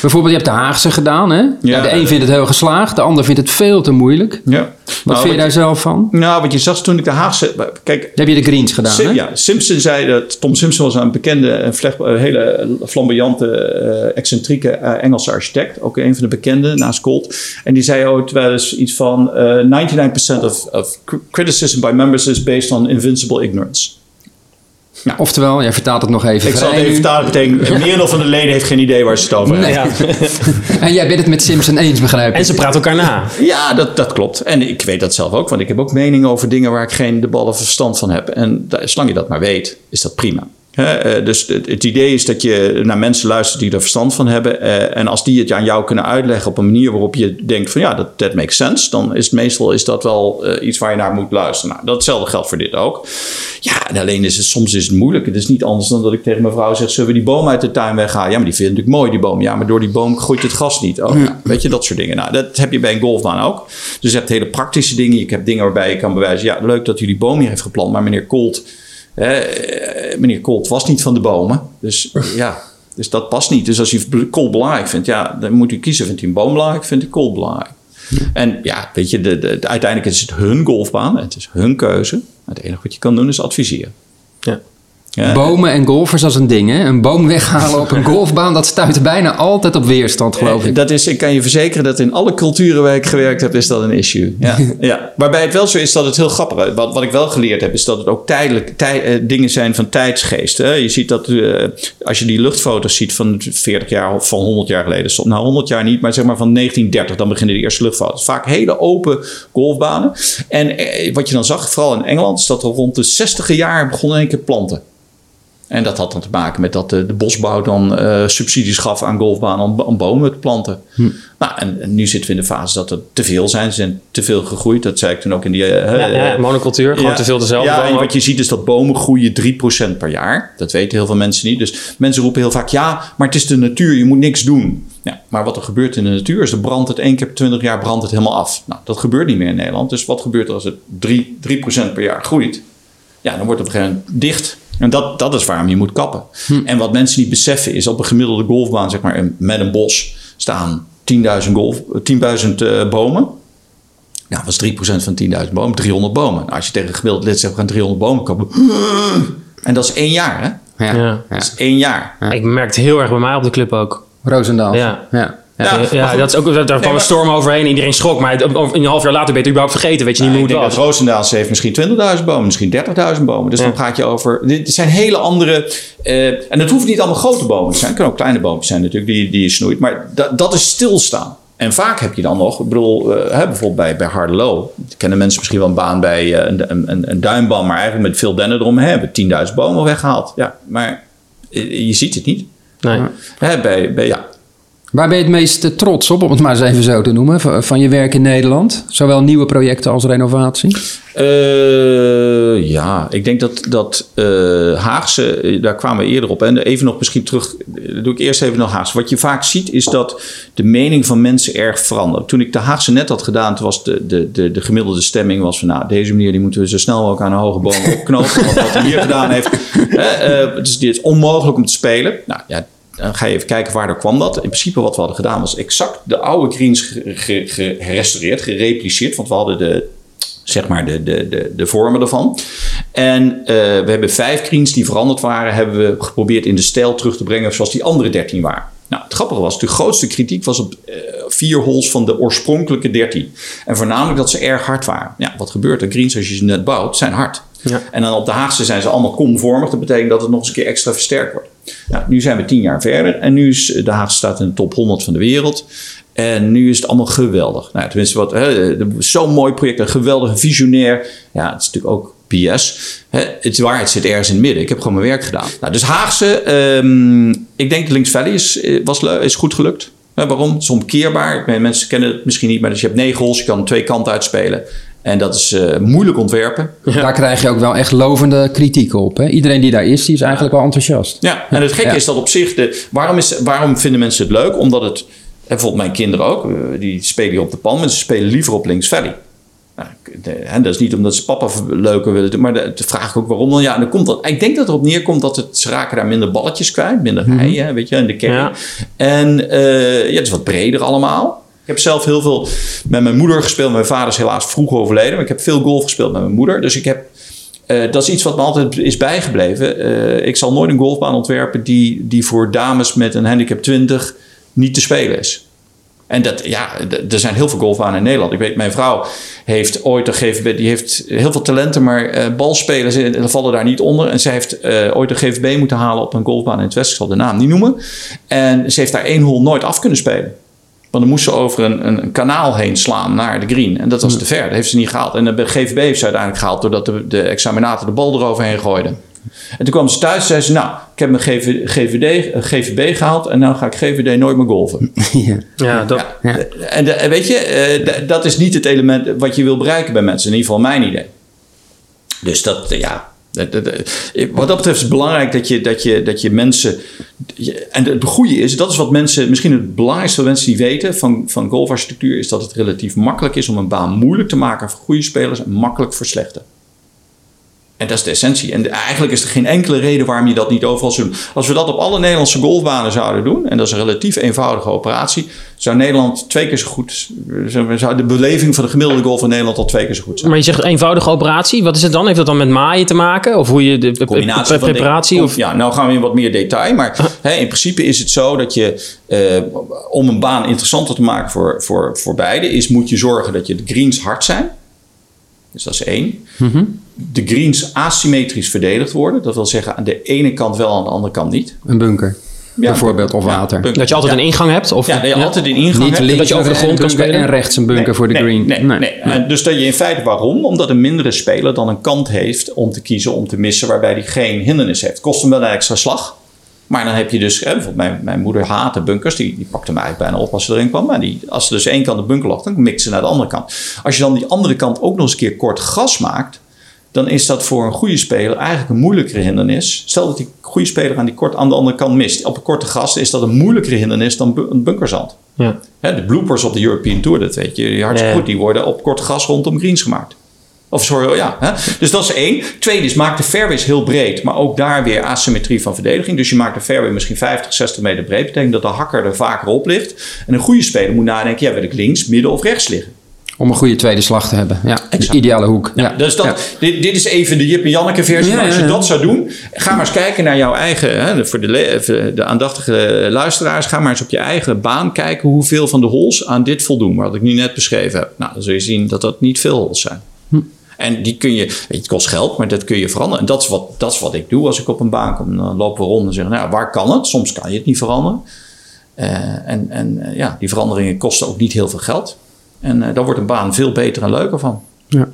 Bijvoorbeeld, je hebt de Haagse gedaan, hè? Ja, de eh, een vindt het heel geslaagd, de ander vindt het veel te moeilijk. Ja. Wat Nou, vind je daar zelf van? Nou, wat je zag toen ik de Haagse... Kijk, heb je de greens gedaan, Sim- hè? ja, Simpson zei dat... Tom Simpson was een bekende, een vlecht- een hele flamboyante, eh, excentrieke eh, Engelse architect. Ook een van de bekende, naast Colt. En die zei ooit wel eens iets van... eh 99% of, of cr- criticism by members is based on invincible ignorance. Oftewel, jij vertaalt het nog even Ik zal het even vertalen. betekent, merendeel van de leden heeft geen idee waar ze het over hebben. Ja. En jij bent het met Simpson eens, begrijp ik. En ze praten elkaar na. Ja, dat, dat klopt. En ik weet dat zelf ook, want ik heb ook meningen over dingen waar ik geen de ballen verstand van heb. En zolang je dat maar weet, is dat prima. Eh, dus het, idee is dat je naar mensen luistert die er verstand van hebben. eh, en als die het aan jou kunnen uitleggen op een manier waarop je denkt van ja, dat that makes sense. Dan is het meestal is dat wel eh, iets waar je naar moet luisteren. Nou, datzelfde geldt voor dit ook. Ja, en alleen is het soms is het moeilijk. Het is niet anders dan dat ik tegen mijn vrouw zeg, zullen we die boom uit de tuin weghalen? Ja, maar die het natuurlijk mooi, die boom. Ja, maar door die boom groeit het gras niet. Oh, ja, weet je, dat soort dingen. Nou, dat heb je bij een golfbaan ook. Dus je hebt hele praktische dingen. Je hebt dingen waarbij je kan bewijzen, ja, leuk dat u die boom hier heeft geplant, maar meneer Colt, meneer Colt was niet van de bomen. Dus ja, dus dat past niet. Dus als u Colt belangrijk vindt, ja, dan moet u kiezen. Vindt u een boom belangrijk, vindt u Colt belangrijk. En ja, weet je, de- uiteindelijk is het hun golfbaan. Het is hun keuze. Het enige wat je kan doen is adviseren. Ja. Ja, Bomen en golfers als een ding, hè? Een boom weghalen op een golfbaan, dat stuit bijna altijd op weerstand, geloof ik. Dat is, ik kan je verzekeren dat in alle culturen waar ik gewerkt heb, is dat een issue. Ja, ja. Waarbij het wel zo is dat het heel grappig is. Wat, wat ik wel geleerd heb, is dat het ook tijdelijk tij- eh, dingen zijn van tijdsgeest. Hè. Je ziet dat eh, als je die luchtfoto's ziet van 40 jaar of van 100 jaar geleden. Nou, 100 jaar niet, maar zeg maar van 1930, dan beginnen de eerste luchtfoto's. Vaak hele open golfbanen. En eh, wat je dan zag, vooral in Engeland, is dat er rond de 60 jaar begonnen in één keer planten. En dat had dan te maken met dat de, de bosbouw dan eh, subsidies gaf aan golfbanen om, om bomen te planten. Nou, en, en nu zitten we in de fase dat er te veel zijn. Ze zijn te veel gegroeid. Dat zei ik toen ook in die... eh, Ja, ja, monocultuur, gewoon te veel dezelfde Ja, bomen wat je ziet is dat bomen groeien 3% per jaar. Dat weten heel veel mensen niet. Dus mensen roepen heel vaak, ja, maar het is de natuur. Je moet niks doen. Ja, maar wat er gebeurt in de natuur is, er brandt het één keer per 20 jaar brandt het helemaal af. Nou, dat gebeurt niet meer in Nederland. Dus wat gebeurt er als het 3, 3% per jaar groeit? Ja, dan wordt het op een gegeven moment dicht. En dat, dat is waarom je moet kappen. En wat mensen niet beseffen is op een gemiddelde golfbaan, zeg maar, met een bos, staan 10.000 golf, 10.000 eh, bomen. Nou, dat is 3% van 10.000 bomen, 300 bomen. Nou, als je tegen een gemiddeld lid zegt, we gaan 300 bomen kappen. En dat is één jaar, hè? Ja. Ja. ja. Dat is één jaar. Ik merk het heel erg bij mij op de club ook. Roosendaal. Ja. ja. Ja, Ja, dat is ook, daar kwam maar- een storm overheen. Iedereen schrok. Maar een half jaar later ben je het überhaupt vergeten. Weet je niet ik meer hoe denk het dat was. Roosendaal heeft misschien 20.000 bomen, misschien 30.000 bomen. Dus Ja. dan gaat je over. Dit zijn hele andere. eh, en het hoeft niet allemaal grote bomen te zijn. Het kunnen ook kleine bomen zijn, natuurlijk, die, die je snoeit. Maar dat, dat is stilstaan. En vaak heb je dan nog, ik bedoel, eh, hè, bijvoorbeeld bij, bij. Kennen mensen misschien wel een baan bij eh, een, een, een, maar eigenlijk met veel dennen eromheen. Hebben 10.000 bomen weggehaald. Ja, maar je ziet het niet. Nee. Hè, bij, bij, ja, Waar ben je het meest eh, trots op, om het maar eens even zo te noemen, van je werk in Nederland? Zowel nieuwe projecten als renovatie? Eh, ja, ik denk dat, dat eh, Haagse, daar kwamen we eerder op. En even nog misschien terug, doe ik eerst even nog Haagse. Wat je vaak ziet is dat de mening van mensen erg verandert. Toen ik de Haagse net had gedaan, was de, de, de, de gemiddelde stemming was van... nou, deze manier die moeten we zo snel mogelijk aan een hoge boom opknopen. wat hij hier gedaan heeft, eh, eh, dus is onmogelijk om te spelen. Nou ja, dan ga je even kijken waar daar kwam dat. In principe wat we hadden gedaan was exact de oude greens ge- ge- ge- gerestaureerd, gerepliceerd. Want we hadden de zeg maar de, de, de, de vormen ervan. En eh, we hebben vijf greens die veranderd waren, hebben we geprobeerd in de stijl terug te brengen zoals die andere dertien waren. Nou, het grappige was, de grootste kritiek was op eh, vier holes van de oorspronkelijke 13. En voornamelijk dat ze erg hard waren. Ja, wat gebeurt er? Greens, als je ze net bouwt, zijn hard. Ja. En dan op de Haagse zijn ze allemaal komvormig. Dat betekent dat het nog eens een keer extra versterkt wordt. Nou, nu zijn we tien jaar verder. En nu is de Haagse staat in de top 100 van de wereld. En nu is het allemaal geweldig. Nou, tenminste, wat, zo'n mooi project. Een geweldige visionair. Ja, het is natuurlijk ook PS. Hè, het waarheid zit ergens in het midden. Ik heb gewoon mijn werk gedaan. Nou, dus Haagse, ehm, ik denk Links Valley is, eh, was, is goed gelukt. Waarom? Het is omkeerbaar. Mensen kennen het misschien niet, maar dus je hebt negen holes. Je kan twee kanten uitspelen. En dat is eh, moeilijk ontwerpen. Daar krijg je ook wel echt lovende kritiek op. Hè? Iedereen die daar is, die is eigenlijk wel enthousiast. Ja, en het gekke Ja. is dat op zich... De, waarom, is, waarom vinden mensen het leuk? Omdat het... En bijvoorbeeld mijn kinderen ook. eh, Die spelen hier op de pan. Maar ze spelen liever op Links Valley. Nou, dat is niet omdat ze papa leuker willen doen. Maar de, de vraag ik ook waarom dan. Ja, en dan komt dat, ik denk dat het erop neerkomt dat het, ze raken daar minder balletjes kwijt. Minder hei, hè, weet je, en de. Ja. En eh, ja, het is wat breder allemaal. Ik heb zelf heel veel met mijn moeder gespeeld. Mijn vader is helaas vroeg overleden. Maar ik heb veel golf gespeeld met mijn moeder. Dus ik heb eh, dat is iets wat me altijd is bijgebleven. Eh, ik zal nooit een golfbaan ontwerpen die, die voor dames met een handicap 20 niet te spelen is. En dat, ja, er zijn heel veel golfbanen in Nederland. Ik weet, mijn vrouw heeft ooit de GVB, die heeft heel veel talenten, maar eh, balspelers vallen daar niet onder. En zij heeft ooit de GVB moeten halen op een golfbaan in het Westen. Ik zal de naam niet noemen. En ze heeft daar één hol nooit af kunnen spelen. Want dan moest ze over een, een, een kanaal heen slaan naar de green. En dat was te ver. Dat heeft ze niet gehaald. En de GVB heeft ze uiteindelijk gehaald doordat de, de examinator de bal eroverheen gooide. En toen kwam ze thuis en zei ze, nou, ik heb mijn GV, GVD, eh, GVB gehaald en nou ga ik GVD nooit meer golven. ja. Ja, dat, Ja. En, de- weet je, eh, dat is niet het element wat je wil bereiken bij mensen. In ieder geval mijn idee. Dus dat, ja. Dat- dat- dat- Wat dat betreft is het belangrijk dat je, dat je, dat je mensen. En het goede is, dat is wat mensen. Misschien het belangrijkste wat mensen die weten van, van golfarchitectuur. is dat het relatief makkelijk is om een baan moeilijk te maken voor goede spelers en makkelijk voor slechte. En dat is de essentie. En de- eigenlijk is er geen enkele reden waarom je dat niet overal zou doen. Als we dat op alle Nederlandse golfbanen zouden doen, en dat is een relatief eenvoudige operatie, zou Nederland twee keer zo goed. Zou de beleving van de gemiddelde golf in Nederland al twee keer zo goed zijn. maar je zegt eenvoudige operatie. Wat is het dan? Heeft dat dan met maaien te maken? Of hoe je de combinatie pre- van preparatie? Of, Ja, nou gaan we in wat meer detail. Maar hè, in principe is het zo dat je, eh, om een baan interessanter te maken voor, voor, voor beide, is moet je zorgen dat je de greens hard zijn. Dus dat is één. De greens asymmetrisch verdedigd worden. Dat wil zeggen aan de ene kant wel, aan de andere kant niet. Een bunker, Ja, bijvoorbeeld, of ja, water. bunker. dat je altijd Ja. een ingang hebt? Of, Ja, dat je altijd een ingang Niet hebt. links dat je over de grond kan spelen? en rechts een bunker Nee, voor de nee, green. Nee, nee, En dus dat je in feite waarom? Omdat een mindere speler dan een kant heeft om te kiezen om te missen waarbij hij geen hindernis heeft. Kost hem wel een extra slag. Maar dan heb je dus, hè, bijvoorbeeld mijn, mijn moeder haatte bunkers, die, die pakte mij eigenlijk bijna op als ze erin kwam. Maar die, als ze dus één kant de bunker lag, dan mikt ze naar de andere kant. Als je dan die andere kant ook nog eens een keer kort gas maakt, dan is dat voor een goede speler eigenlijk een moeilijkere hindernis. Stel dat die goede speler aan, die kort, aan de andere kant mist. Op een korte gas is dat een moeilijkere hindernis dan bu- een bunkerzand. Ja. Hè, de bloopers op de European Tour, dat weet je hartstikke Ja. goed. Die worden op kort gas rondom greens gemaakt. Of sorry, ja. Hè? Dus dat is één. Tweede is, maak de fairways heel breed. Maar ook daar weer asymmetrie van verdediging. Dus je maakt de fairway misschien 50, 60 meter breed. betekent dat de hakker er vaker op ligt. En een goede speler moet nadenken, ja, wil ik links, midden of rechts liggen? Om een goede tweede slag te hebben. Ja, de ideale hoek. Ja. Dus dat, Ja. dit, dit is even de Jip en Janneke versie. Ja, als je dat zou doen, ga maar eens kijken naar jouw eigen... Hè, voor de, de aandachtige luisteraars, ga maar eens op je eigen baan kijken... hoeveel van de holes aan dit voldoen, wat ik nu net beschreven heb. Nou, dan zul je zien dat dat niet veel holes zijn. En die kun je, het kost geld, maar dat kun je veranderen. En dat is, wat, dat is wat ik doe als ik op een baan kom. Dan lopen we rond en zeggen, nou, waar kan het? Soms kan je het niet veranderen. Eh, en en eh, ja, die veranderingen kosten ook niet heel veel geld. En eh, daar wordt een baan veel beter en leuker van. Ja.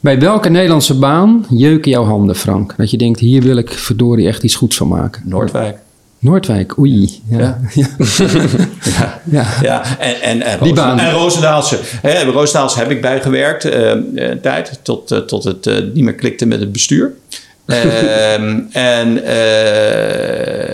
Bij welke Nederlandse baan jeuken jouw handen, Frank? Dat je denkt, hier wil ik verdorie echt iets goeds van maken. Noordwijk. Noordwijk, oei. Ja. Ja. Ja. Ja. En, en, en, en Roosendaalse. Hè, Roosendaalse heb ik bijgewerkt eh, een tijd, tot, eh, tot het niet meer klikte met het bestuur. Ehm, en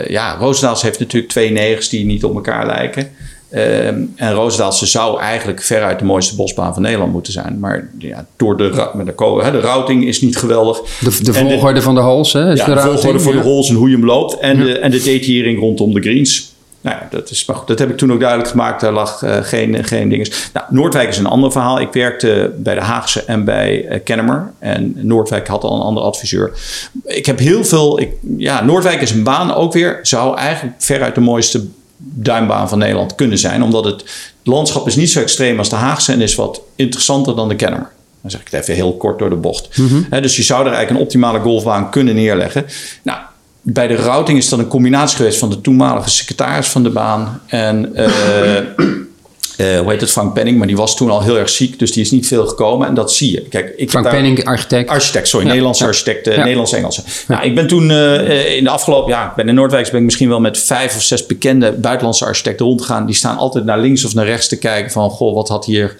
ja, Roosendaalse heeft natuurlijk twee negens die niet op elkaar lijken. Ehm, en Roosendaalse zou eigenlijk veruit de mooiste bosbaan van Nederland moeten zijn. Maar ja, door de, met de, hè, de routing is niet geweldig. De, de volgorde van de hals, hè? Is ja, de volgorde voor ja. de holes en hoe je hem loopt. En, de, en de detaillering rondom de greens. Nou ja, dat, is, maar goed, dat heb ik toen ook duidelijk gemaakt. Daar lag eh, geen, geen dinges. Nou, Noordwijk is een ander verhaal. Ik werkte bij de Haagse en bij eh, Kennemer. En Noordwijk had al een andere adviseur. Ik heb heel veel... Ik, ja, Noordwijk is een baan ook weer. Zou eigenlijk veruit de mooiste duimbaan van Nederland kunnen zijn. Omdat het landschap is niet zo extreem als de Haagse... en is wat interessanter dan de Kennemer. Dan zeg ik het even heel kort door de bocht. Hè, dus je zou er eigenlijk een optimale golfbaan kunnen neerleggen. Nou, bij de routing is dat een combinatie geweest van de toenmalige secretaris van de baan en eh, eh, hoe heet het, Frank Penning, maar die was toen al heel erg ziek, dus die is niet veel gekomen en dat zie je. Kijk, ik Frank daar- Penning, architect. Architect, sorry, Ja, Nederlandse architect, eh, Ja. Nederlands-Engelse. Nou, ik ben toen eh, in de afgelopen, ja, ik ben in Noordwijks ben ik misschien wel met vijf of zes bekende buitenlandse architecten rondgegaan. Die staan altijd naar links of naar rechts te kijken van, goh, wat had hier...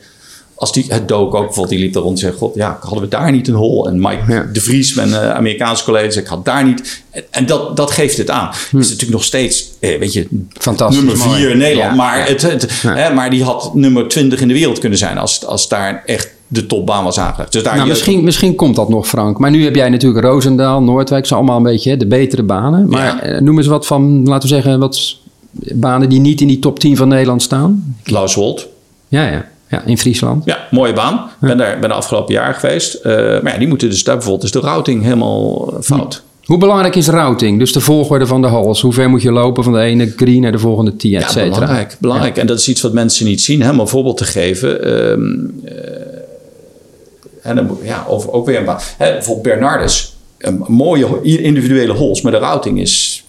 Als die, het dook ook bijvoorbeeld, die liep er rond en zei, god, ja, hadden we daar niet een hol? En Mike Ja. de Vries, mijn eh, Amerikaanse collega, zei, ik had daar niet. En, en dat, dat geeft het aan. Het is natuurlijk nog steeds, eh, weet je, Hm. Fantastisch. nummer mooi. vier in Nederland. Ja, maar, ja. Het, het, hè, maar die had nummer 20 in de wereld kunnen zijn als, als daar echt de topbaan was aangelegd. Dus daar Nou, misschien, misschien komt dat nog, Frank. Maar nu heb jij natuurlijk Roosendaal, Noordwijk. zijn allemaal een beetje hè, de betere banen. Maar eh, noem eens wat van, laten we zeggen, wat banen die niet in die top 10 van Nederland staan. Lauswold. Ja, ja. Ja, in Friesland. Ja, mooie baan. Ik ben daar ben de afgelopen jaar geweest. Eh, maar ja, die moeten dus daar bijvoorbeeld is de routing helemaal eh, fout. Hoe belangrijk is routing? Dus de volgorde van de holes. Hoe ver moet je lopen van de ene green naar de volgende tee, et Ja, cetera? belangrijk. belangrijk. En dat is iets wat mensen niet zien. Hè? Om een voorbeeld te geven. ehm, eh, en dan, ja, over, ook weer een baan. Hè, bijvoorbeeld Bernardus. Een mooie individuele holes, maar de routing is...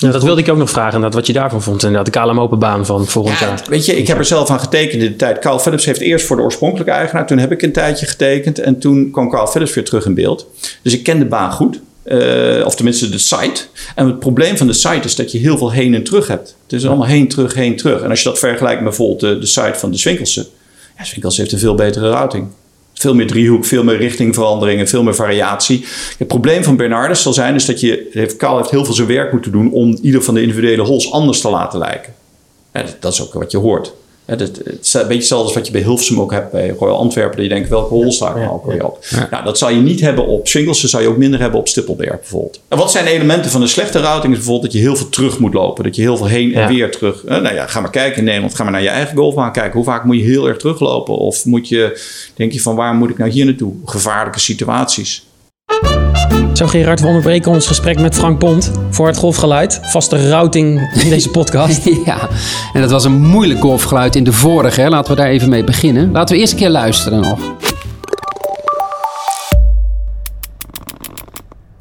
Ja, dat wilde ik ook nog vragen, inderdaad, wat je daarvan vond. Inderdaad, de KLM Open baan van volgend Ja, jaar. weet je, ik heb er zelf aan getekend in de tijd. Carl Phillips heeft eerst voor de oorspronkelijke eigenaar. Toen heb ik een tijdje getekend. En toen kwam Carl Phillips weer terug in beeld. Dus ik ken de baan goed. Eh, of tenminste de site. En het probleem van de site is dat je heel veel heen en terug hebt. Het is allemaal heen, terug, heen, terug. En als je dat vergelijkt met bijvoorbeeld de, de site van de Swinkelse. Ja, heeft een veel betere routing. Veel meer driehoek, veel meer richtingveranderingen, veel meer variatie. Het probleem van Bernardus zal zijn is dat je... Heeft, Carl heeft heel veel zijn werk moeten doen... om ieder van de individuele holes anders te laten lijken. Dat is ook wat je hoort. Ja, dat, het is een beetje hetzelfde als wat je bij Hilversum ook hebt bij Royal Antwerpen. Dat je denkt, welke hol sta ik nou ook weer op? Nou, dat zal je niet hebben op Swingels. Dat zou je ook minder hebben op Stippelberg bijvoorbeeld. En wat zijn elementen van een slechte routing? Is bijvoorbeeld dat je heel veel terug moet lopen. Dat je heel veel heen en Ja. weer terug. Eh, nou ja, ga maar kijken in Nederland. Ga maar naar je eigen golfbaan kijken. Hoe vaak moet je heel erg teruglopen? Of moet je, denk je van waar moet ik nou hier naartoe? Gevaarlijke situaties. Zo Gerard, we onderbreken ons gesprek met Frank Pont voor het golfgeluid. Vaste routing in deze podcast. Ja, en dat was een moeilijk golfgeluid in de vorige. Hè? Laten we daar even mee beginnen. Laten we eerst een keer luisteren nog.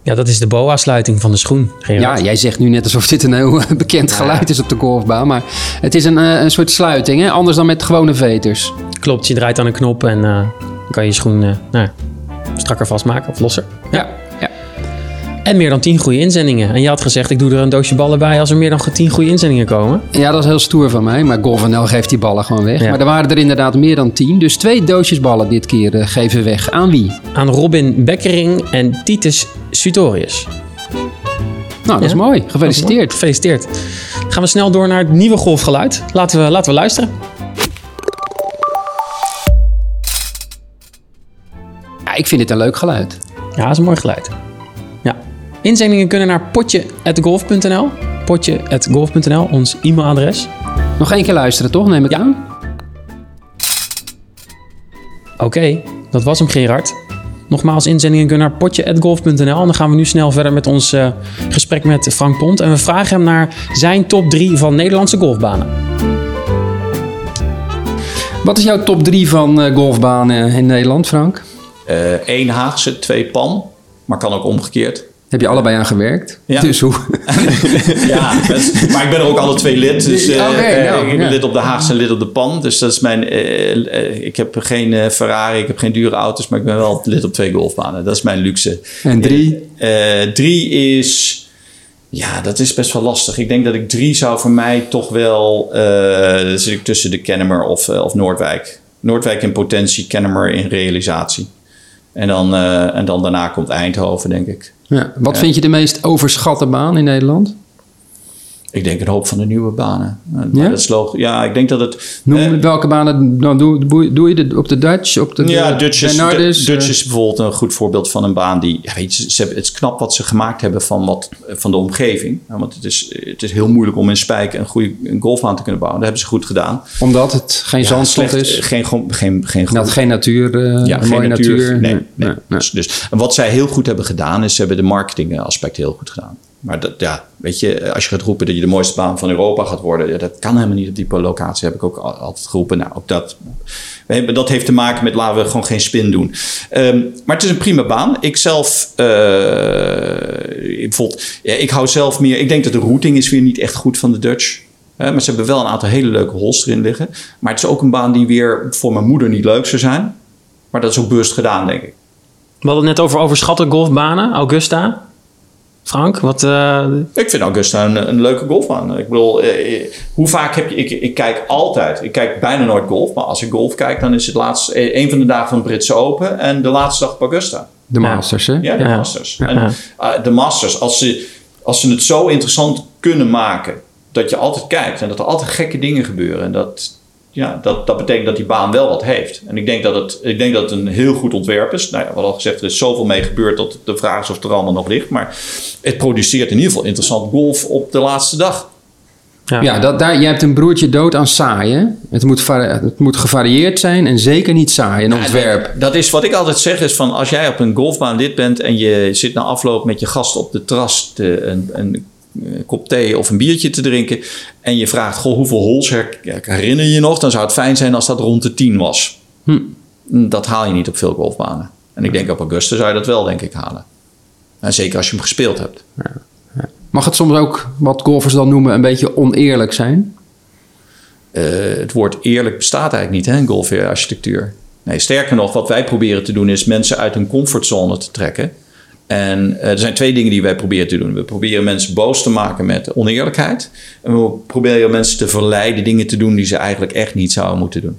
Ja, dat is de boa-sluiting van de schoen, Ja, Gerard. jij zegt nu net alsof dit een heel bekend geluid is op de golfbaan. Maar het is een, eh, een soort sluiting, hè? anders dan met gewone veters. Klopt, je draait aan een knop en eh, dan kan je schoen eh, nou, ja, strakker vastmaken of losser. Ja, ja. En meer dan 10 goede inzendingen. En je had gezegd, ik doe er een doosje ballen bij als er meer dan 10 goede inzendingen komen. ja, dat is heel stoer van mij. Maar GolfNL geeft die ballen gewoon weg. Ja. Maar er waren er inderdaad meer dan tien. Dus twee doosjes ballen dit keer eh, geven weg. Aan wie? Aan Robin Bekkering en Titus Sutorius. Nou, dat is Ja, mooi. Gefeliciteerd. Gefeliciteerd. Gaan we snel door naar het nieuwe golfgeluid. Laten we, laten we luisteren. Ja, ik vind dit een leuk geluid. Ja, dat is een mooi geluid. Ja. Inzendingen kunnen naar potje.golf.nl. Potje.golf.nl, ons e-mailadres. Nog één keer luisteren, toch? Neem ik aan. Oké, dat was hem Gerard. Nogmaals, inzendingen kunnen naar potje.golf.nl. En dan gaan we nu snel verder met ons eh, gesprek met Frank Pont. En we vragen hem naar zijn top 3 van Nederlandse golfbanen. Wat is jouw top drie van eh, golfbanen in Nederland, Frank? Eén Haagse, twee Pan. Maar kan ook omgekeerd. Heb je allebei aan gewerkt? Ja. Dus hoe? Ja, maar ik ben er ook alle twee lid. Dus eh, Oké, eh, nou, ik ben ja. lid op de Haagse en lid op de PAN. Dus dat is mijn... eh, eh, ik heb geen eh, Ferrari, ik heb geen dure auto's, maar ik ben wel lid op twee golfbanen. Dat is mijn luxe. En drie? Eh, drie is... Ja, dat is best wel lastig. Ik denk dat ik drie zou voor mij toch wel... eh dan zit ik tussen de Kennemer of, eh, of Noordwijk. Noordwijk in potentie, Kennemer in realisatie. En dan, eh, en dan daarna komt Eindhoven, denk ik. Ja. Wat vind je de meest overschatte baan in Nederland? Ik denk een hoop van de nieuwe banen. Ja? Dat is logisch. Ja, ik denk dat het... Noem eh, welke banen dan doe, doe, je de, op de Dutch, op de, ja, de Dutch is, Dutch eh, is bijvoorbeeld een goed voorbeeld van een baan die... Ja, weet je, ze hebben, het is knap wat ze gemaakt hebben van, wat, van de omgeving. Ja, want het is, het is heel moeilijk om in Spijk een goede een golfbaan te kunnen bouwen. Dat hebben ze goed gedaan. omdat het geen Ja, slecht, is. eh, Geen, geen, geen, geen Dat goed- geen natuur, eh, ja, een geen mooie natuur. Nee, nee. nee, nee. Dus, dus, en wat zij heel goed hebben gedaan, is ze hebben de marketing aspect heel goed gedaan. Maar dat, ja, weet je, als je gaat roepen dat je de mooiste baan van Europa gaat worden, ja, dat kan helemaal niet op die locatie, heb ik ook al- altijd geroepen. Nou, ook dat, dat heeft te maken met laten we gewoon geen spin doen. Ehm, maar het is een prima baan. Ik zelf, eh, bijvoorbeeld, ik hou zelf meer, ik denk dat de routing is weer niet echt goed van de Dutch. Hè, maar ze hebben wel een aantal hele leuke holes erin liggen. Maar het is ook een baan die weer voor mijn moeder niet leuk zou zijn. Maar dat is ook bewust gedaan, denk ik. We hadden het net over overschatte golfbanen. Augusta. Frank, wat... eh, Ik vind Augusta een, een leuke golfbaan. Ik bedoel, eh, eh, hoe vaak heb je... Ik, ik kijk altijd, ik kijk bijna nooit golf. Maar als ik golf kijk, dan is het laatst, eh, een van de dagen van het Britse Open... en de laatste dag op Augusta. De Ja. Masters, hè? Ja, de Ja. Masters. Ja. En, de Masters, als ze, als ze het zo interessant kunnen maken... dat je altijd kijkt en dat er altijd gekke dingen gebeuren... en dat, ja, dat, dat betekent dat die baan wel wat heeft. En ik denk dat het, ik denk dat het een heel goed ontwerp is. Nou ja, wat al gezegd, er is zoveel mee gebeurd... dat de vraag is of het er allemaal nog ligt. Maar het produceert in ieder geval interessant golf op de laatste dag. Ja. Ja, dat, daar, je hebt een broertje dood aan saaien. Het moet, het moet gevarieerd zijn en zeker niet saai, een ontwerp. Dat is wat ik altijd zeg, is van als jij op een golfbaan lid bent en je zit na afloop met je gast op de terras te, een, een, kop thee of een biertje te drinken en je vraagt, goh, hoeveel holes her- herinner je je nog? Dan zou het fijn zijn als dat rond de 10 was. Hm. Dat haal je niet op veel golfbanen. En ik denk op Augusta zou je dat wel, denk ik, halen. En zeker als je hem gespeeld hebt. Mag het soms ook, wat golfers dan noemen, een beetje oneerlijk zijn? Eh, het woord eerlijk bestaat eigenlijk niet hè, in golfarchitectuur. Nee, sterker nog, wat wij proberen te doen is mensen uit hun comfortzone te trekken. En eh, er zijn twee dingen die wij proberen te doen. We proberen mensen boos te maken met oneerlijkheid. En we proberen mensen te verleiden dingen te doen die ze eigenlijk echt niet zouden moeten doen.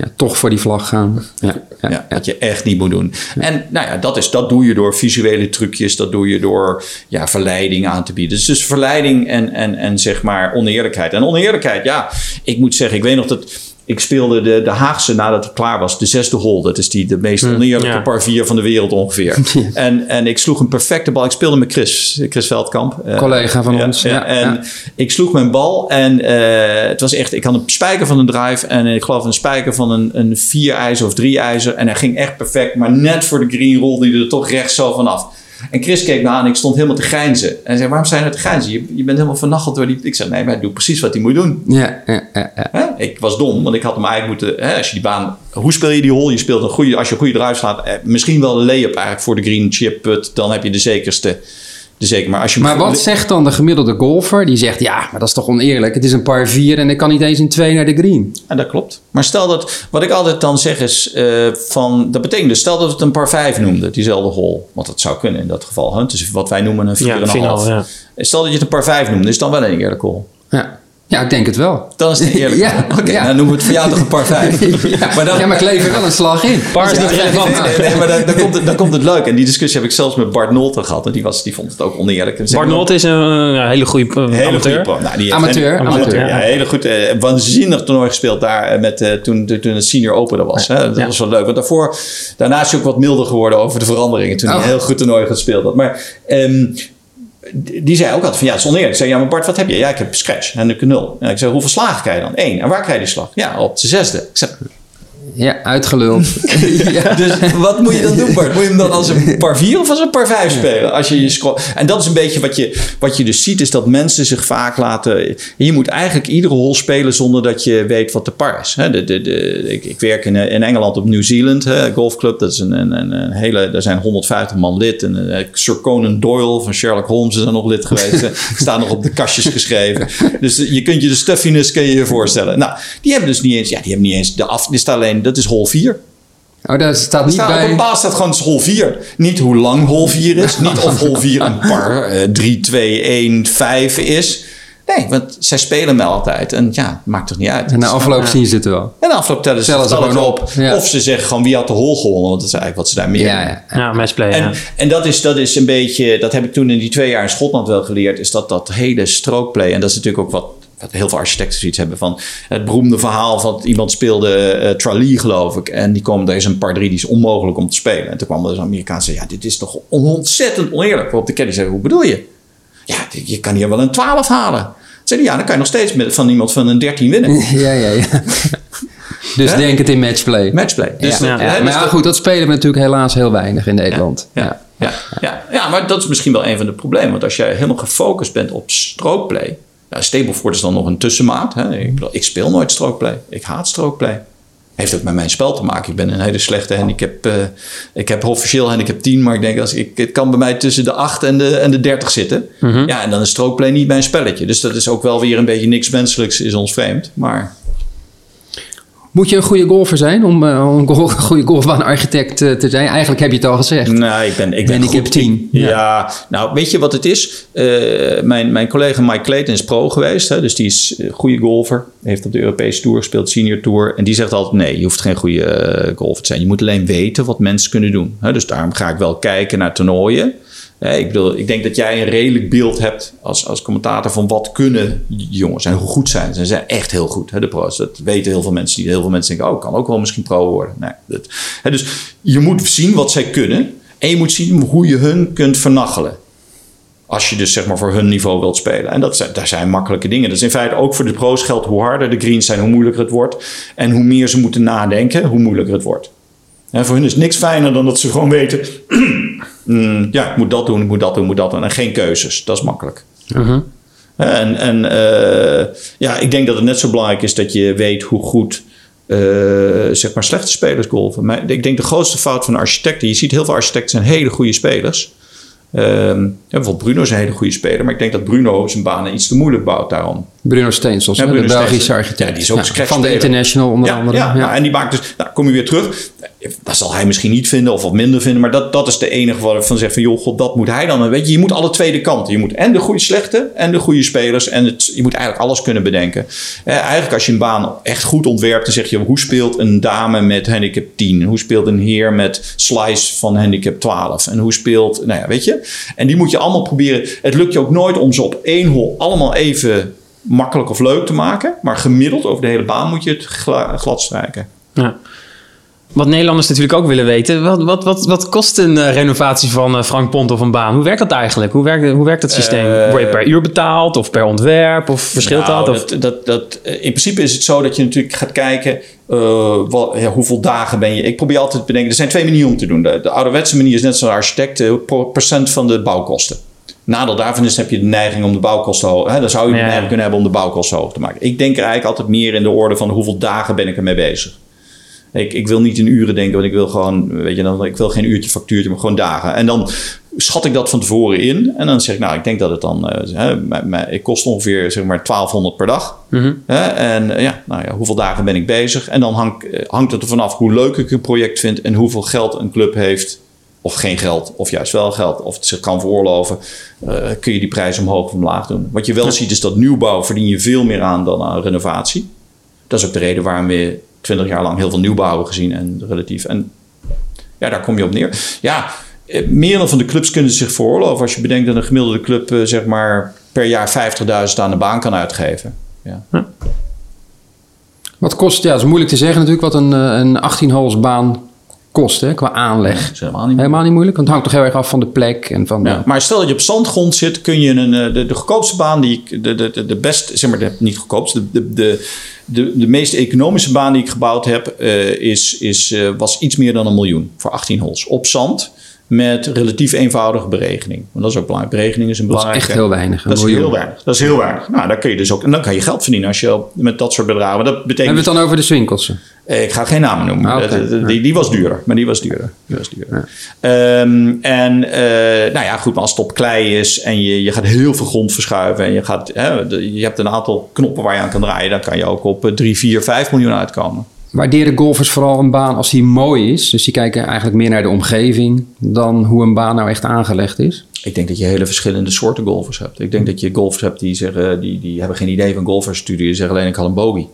Ja, toch voor die vlag gaan. Ja, ja, Ja, wat je echt niet moet doen. En nou ja, dat, is, dat doe je door visuele trucjes. Dat doe je door ja, verleiding aan te bieden. Dus, dus verleiding en, en, en zeg maar oneerlijkheid. En oneerlijkheid, ja, ik moet zeggen, ik weet nog dat... Ik speelde de, de Haagse nadat hij klaar was. De zesde hole. Dat is die, de meest oneerlijke ja. par 4 van de wereld ongeveer. en, en ik sloeg een perfecte bal. Ik speelde met Chris. Chris Veldkamp. eh, Collega van ons, ja, en ik sloeg mijn bal en eh, het was echt... Ik had een spijker van een drive en ik geloof een spijker van een, een vier ijzer of drie ijzer. En hij ging echt perfect. Maar net voor de green rolde hij er toch recht zo vanaf. En Chris keek me aan en ik stond helemaal te grijnzen. En hij zei, waarom zijn we te grijnzen? Je, je bent helemaal vernacheld door die... Ik zei, nee, maar hij doet precies wat hij moet doen. ja, ja, ja? Ik was dom, want ik had hem eigenlijk moeten... Hè, als je die baan... Hoe speel je die hole? Je speelt een goede... Als je een goede drive slaat... Eh, misschien wel een lay-up eigenlijk voor de green chip put. Dan heb je de zekerste... Zeker, maar als je Maar wat zegt dan de gemiddelde golfer? Die zegt, ja, maar dat is toch oneerlijk? Het is een par 4 en ik kan niet eens in twee naar de green. Ja, dat klopt. Maar stel dat, wat ik altijd dan zeg is, eh, van, dat betekent dus, stel dat we het een par 5 noemden, diezelfde hole. Want dat zou kunnen in dat geval. Hè? Dus wat wij noemen een 4,5. Ja, finaal, ja. Stel dat je het een par 5 noemde, is het dan wel een eerlijke hole. Ja, ja ik denk het wel. Dan is het een eerlijke Ja. Oké, ja. dan noemen we het voor jou toch een par 5. ja, Maar dan- ja, maar ik lever wel een slag in. Par is niet relevant. Nee, nee, nee, maar dan, dan, komt het, dan komt het leuk. En die discussie heb ik zelfs met Bart Nolte gehad. En die, was, die vond het ook oneerlijk. Bart Nolte is een ja, hele goede eh, Hele amateur. goede pro. Nou, die heeft- Amateur, amateur. Ja, hele goed. eh, waanzinnig toernooi gespeeld daar eh, met, eh, toen, toen het Senior Open er was. Hè? Dat Ja. was wel leuk. Want daarvoor, daarna is hij ook wat milder geworden over de veranderingen. Toen hij Oh. een heel goed toernooi gespeeld had. Maar ehm, die zei ook altijd van ja, het is oneerlijk. Ik zei ja, maar Bart, wat heb je? Ja, ik heb scratch en ik heb nul. En ik zei, hoeveel slagen krijg je dan? Eén. En waar krijg je die slag? Ja, op de zesde. Ik zei, Ja, uitgeluld. ja. dus wat moet je dan doen, Bart? Moet je hem dan als een par 4 of als een par 5 spelen? Als je je scroll- En dat is een beetje wat je, wat je dus ziet, is dat mensen zich vaak laten. Je moet eigenlijk iedere hol spelen zonder dat je weet wat de par is. De, de, de, ik, ik werk in, in Engeland op New Zealand, hè, golfclub. Dat is een, een, een, hele. Daar zijn 150 man lid. En eh, Sir Conan Doyle van Sherlock Holmes is er nog lid geweest. Staan nog op de kastjes geschreven. Dus je kunt je de stuffiness kun je je voorstellen. Nou, die hebben dus niet eens. Ja, die hebben niet eens de af. Die staat alleen. Dat is hol 4. Oh, daar staat niet staat op een bij... paal staat gewoon hol 4. Niet hoe lang hol 4 is. Niet of hol 4 een par eh, 3, 2, 1, 5 is. Nee, want zij spelen me altijd. En ja, het maakt toch niet uit. En na afloop zien ze het wel. En de afloop tellen ze, Tellen ze gewoon op. op, ja. Of ze zeggen gewoon wie had de hol gewonnen. Want dat is eigenlijk wat ze daar meer Ja, doen. ja. Ja, matchplay. En, ja. en dat, is, dat is een beetje, dat heb ik toen in die twee jaar in Schotland wel geleerd, is dat dat hele strookplay. En dat is natuurlijk ook wat, wat heel veel architecten zoiets hebben van het beroemde verhaal van iemand speelde eh Tralee, geloof ik. En die kwam, er is een par drie, die is onmogelijk om te spelen. En toen kwam er dus een Amerikaan en zei, ja, dit is toch ontzettend oneerlijk. Waarop de caddy zei, hoe bedoel je? Ja, je kan hier wel een 12 halen. Zei ja, dan kan je nog steeds met, van iemand van een 13 winnen. Ja, ja, ja. Dus denk het in matchplay. Matchplay. Dus, ja. dat- Ja, hè, maar dus ja, dat- goed, dat spelen we natuurlijk helaas heel weinig in Nederland. Ja. Ja, ja, ja, maar dat is misschien wel een van de problemen. Want als jij helemaal gefocust bent op strookplay. Ja, Stableford is dan nog een tussenmaat. Hè? Ik, bedoel, ik speel nooit strookplay. Ik haat strookplay. Heeft ook met mijn spel te maken. Ik ben een hele slechte handicap. eh ik heb officieel handicap 10, maar ik denk als ik, het kan bij mij tussen de 8 en de, en de 30 zitten. Ja, en dan is strookplay niet mijn spelletje. Dus dat is ook wel weer een beetje niks menselijks, is ons vreemd. Maar Moet je een goede golfer zijn om eh, een go- goede golfbaanarchitect eh, te zijn? Eigenlijk heb je het al gezegd. Nee, ik ben, ik ben goed. 10. Ik- ja. Ja. nou weet je wat het is? Eh, mijn, mijn collega Mike Clayton is pro geweest. Hè, dus die is een goede golfer. Heeft op de Europese Tour gespeeld, senior tour. En die zegt altijd, nee, je hoeft geen goede golfer te zijn. Je moet alleen weten wat mensen kunnen doen. Hè, dus daarom ga ik wel kijken naar toernooien. Hè, ik, ik denk dat jij een redelijk beeld hebt als, als commentator van wat kunnen jongens en hoe goed zijn ze. Zijn echt heel goed, hè, de pro's. Dat weten heel veel mensen. Heel veel mensen denken, oh, kan ook wel misschien pro worden. Nee, hè, dus je moet zien wat zij kunnen. En je moet zien hoe je hun kunt vernachelen. Als je dus zeg maar voor hun niveau wilt spelen. En dat zijn, daar zijn makkelijke dingen. Dat is in feite ook voor de pro's geldt hoe harder de greens zijn, hoe moeilijker het wordt. En hoe meer ze moeten nadenken, hoe moeilijker het wordt. En voor hun is niks fijner dan dat ze gewoon weten... mm, ja, ik moet dat doen, ik moet dat doen, ik moet dat doen. En geen keuzes. Dat is makkelijk. En, en uh, ja, ik denk dat het net zo belangrijk is dat je weet hoe goed uh, zeg maar slechte spelers golven. Maar ik denk de grootste fout van architecten, je ziet heel veel architecten zijn hele goede spelers. Um, ja, bijvoorbeeld Bruno is een hele goede speler, maar ik denk dat Bruno zijn banen iets te moeilijk bouwt daarom. Bruno Steensels, ja, Bruno de Belgische architect. Ja, die is ook ja, Van de International onder andere. Ja, en die maakt dus, nou, kom je weer terug. Dat zal hij misschien niet vinden of wat minder vinden, maar dat, dat is de enige waar ik van zeg van joh, god, dat moet hij dan. Weet je, je moet alle twee de kanten. Je moet en de goede slechte en de goede spelers en het, je moet eigenlijk alles kunnen bedenken. Eh, eigenlijk als je een baan echt goed ontwerpt, dan zeg je hoe speelt een dame met handicap 10? Hoe speelt een heer met slice van handicap 12? En hoe speelt, nou ja, weet je. En die moet je allemaal proberen. Het lukt je ook nooit om ze op één hol allemaal even makkelijk of leuk te maken. Maar gemiddeld over de hele baan moet je het glad strijken. Ja. Wat Nederlanders natuurlijk ook willen weten. Wat, wat, wat, wat kost een uh, renovatie van uh, Frank Pont of een baan? Hoe werkt dat eigenlijk? Hoe werkt, hoe werkt dat systeem? Uh, Word je per uur betaald of per ontwerp? Of verschilt nou, dat? Of? dat, dat, dat? In principe is het zo dat je natuurlijk gaat kijken... Wat, ja, hoeveel dagen ben je... Ik probeer altijd te bedenken... Er zijn twee manieren om te doen. De, de ouderwetse manier is net zoals architect... procent van de bouwkosten. Nadeel daarvan is, heb je de neiging om de bouwkosten hoog... Hè, dan zou je de neiging kunnen hebben om de bouwkosten hoog te maken. Ik denk er eigenlijk altijd meer in de orde van... hoeveel dagen ben ik ermee bezig? Ik, ik wil niet in uren denken, want ik wil gewoon, weet je, dan, ik wil geen uurtje factuurtje, maar gewoon dagen. En dan schat ik dat van tevoren in. En dan zeg ik, nou, ik denk dat het dan, hè, ik kost ongeveer zeg maar 1200 per dag. Mhm. Mm -hmm. En uh, ja, nou ja, hoeveel dagen ben ik bezig? En dan hang, hangt het er vanaf hoe leuk ik een project vind en hoeveel geld een club heeft. Of geen geld, of juist wel geld, of het zich kan veroorloven. Uh, kun je die prijs omhoog of omlaag doen. Wat je wel ja. ziet is dat nieuwbouw verdien je veel meer aan dan aan renovatie. Dat is ook de reden waarom we 20 jaar lang heel veel nieuwbouw hebben gezien en relatief. En ja, daar kom je op neer. Ja, meer dan van de clubs kunnen zich veroorloven. Als je bedenkt dat een gemiddelde club uh, zeg maar per jaar 50.000 aan de baan kan uitgeven. Ja. Wat kost, ja, dat is moeilijk te zeggen natuurlijk, wat een, een 18 holes baan kost hè, qua aanleg. Ja, helemaal, niet helemaal niet moeilijk, want het hangt toch heel erg af van de plek. En van ja. Maar stel dat je op zandgrond zit, kun je een, de, de goedkoopste baan, die ik, de, de, de best, zeg maar, de, niet goedkoopste, de, de, de, de meest economische baan die ik gebouwd heb, uh, is, is, uh, was iets meer dan een miljoen voor 18 holes. Op zand met relatief eenvoudige berekening. Want dat is ook belangrijk. Berekening is een belangrijke... Dat is echt heel weinig. Dat is heel weinig. Dat is heel weinig. Nou, daar kun je dus ook... En dan kan je geld verdienen als je met dat soort bedragen... Dat betekent, Hebben we het dan over de Swinkelsen? Ik ga geen namen noemen. Ah, okay. die, die, die, was duurder. Maar die was duurder. Die was duurder. Ja. Um, en uh, nou ja, goed. Maar als het op klei is... en je, je gaat heel veel grond verschuiven... en je, gaat, hè, je hebt een aantal knoppen waar je aan kan draaien... dan kan je ook op 3, 4, 5 miljoen uitkomen. Waarderen golfers vooral een baan als die mooi is? Dus die kijken eigenlijk meer naar de omgeving dan hoe een baan nou echt aangelegd is? Ik denk dat je hele verschillende soorten golfers hebt. Ik denk dat je golfers hebt die zeggen, die, die hebben geen idee van golfersstudie. Die zeggen alleen ik had een bogey.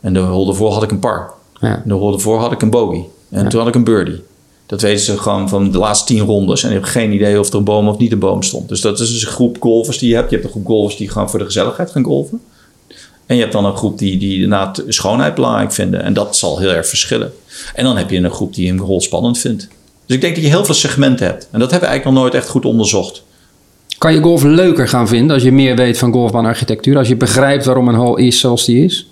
En de hole ervoor had ik een par. Ja. En de hole ervoor had ik een bogey. En ja. toen had ik een birdie. Dat weten ze gewoon van de laatste tien rondes. En je hebt geen idee of er een boom of niet een boom stond. Dus dat is dus een groep golfers die je hebt. Je hebt een groep golfers die gewoon voor de gezelligheid gaan golfen. En je hebt dan een groep die, die inderdaad schoonheid belangrijk vinden. En dat zal heel erg verschillen. En dan heb je een groep die een rol spannend vindt. Dus ik denk dat je heel veel segmenten hebt. En dat hebben we eigenlijk nog nooit echt goed onderzocht. Kan je golf leuker gaan vinden als je meer weet van golfbaanarchitectuur? Als je begrijpt waarom een hole is zoals die is?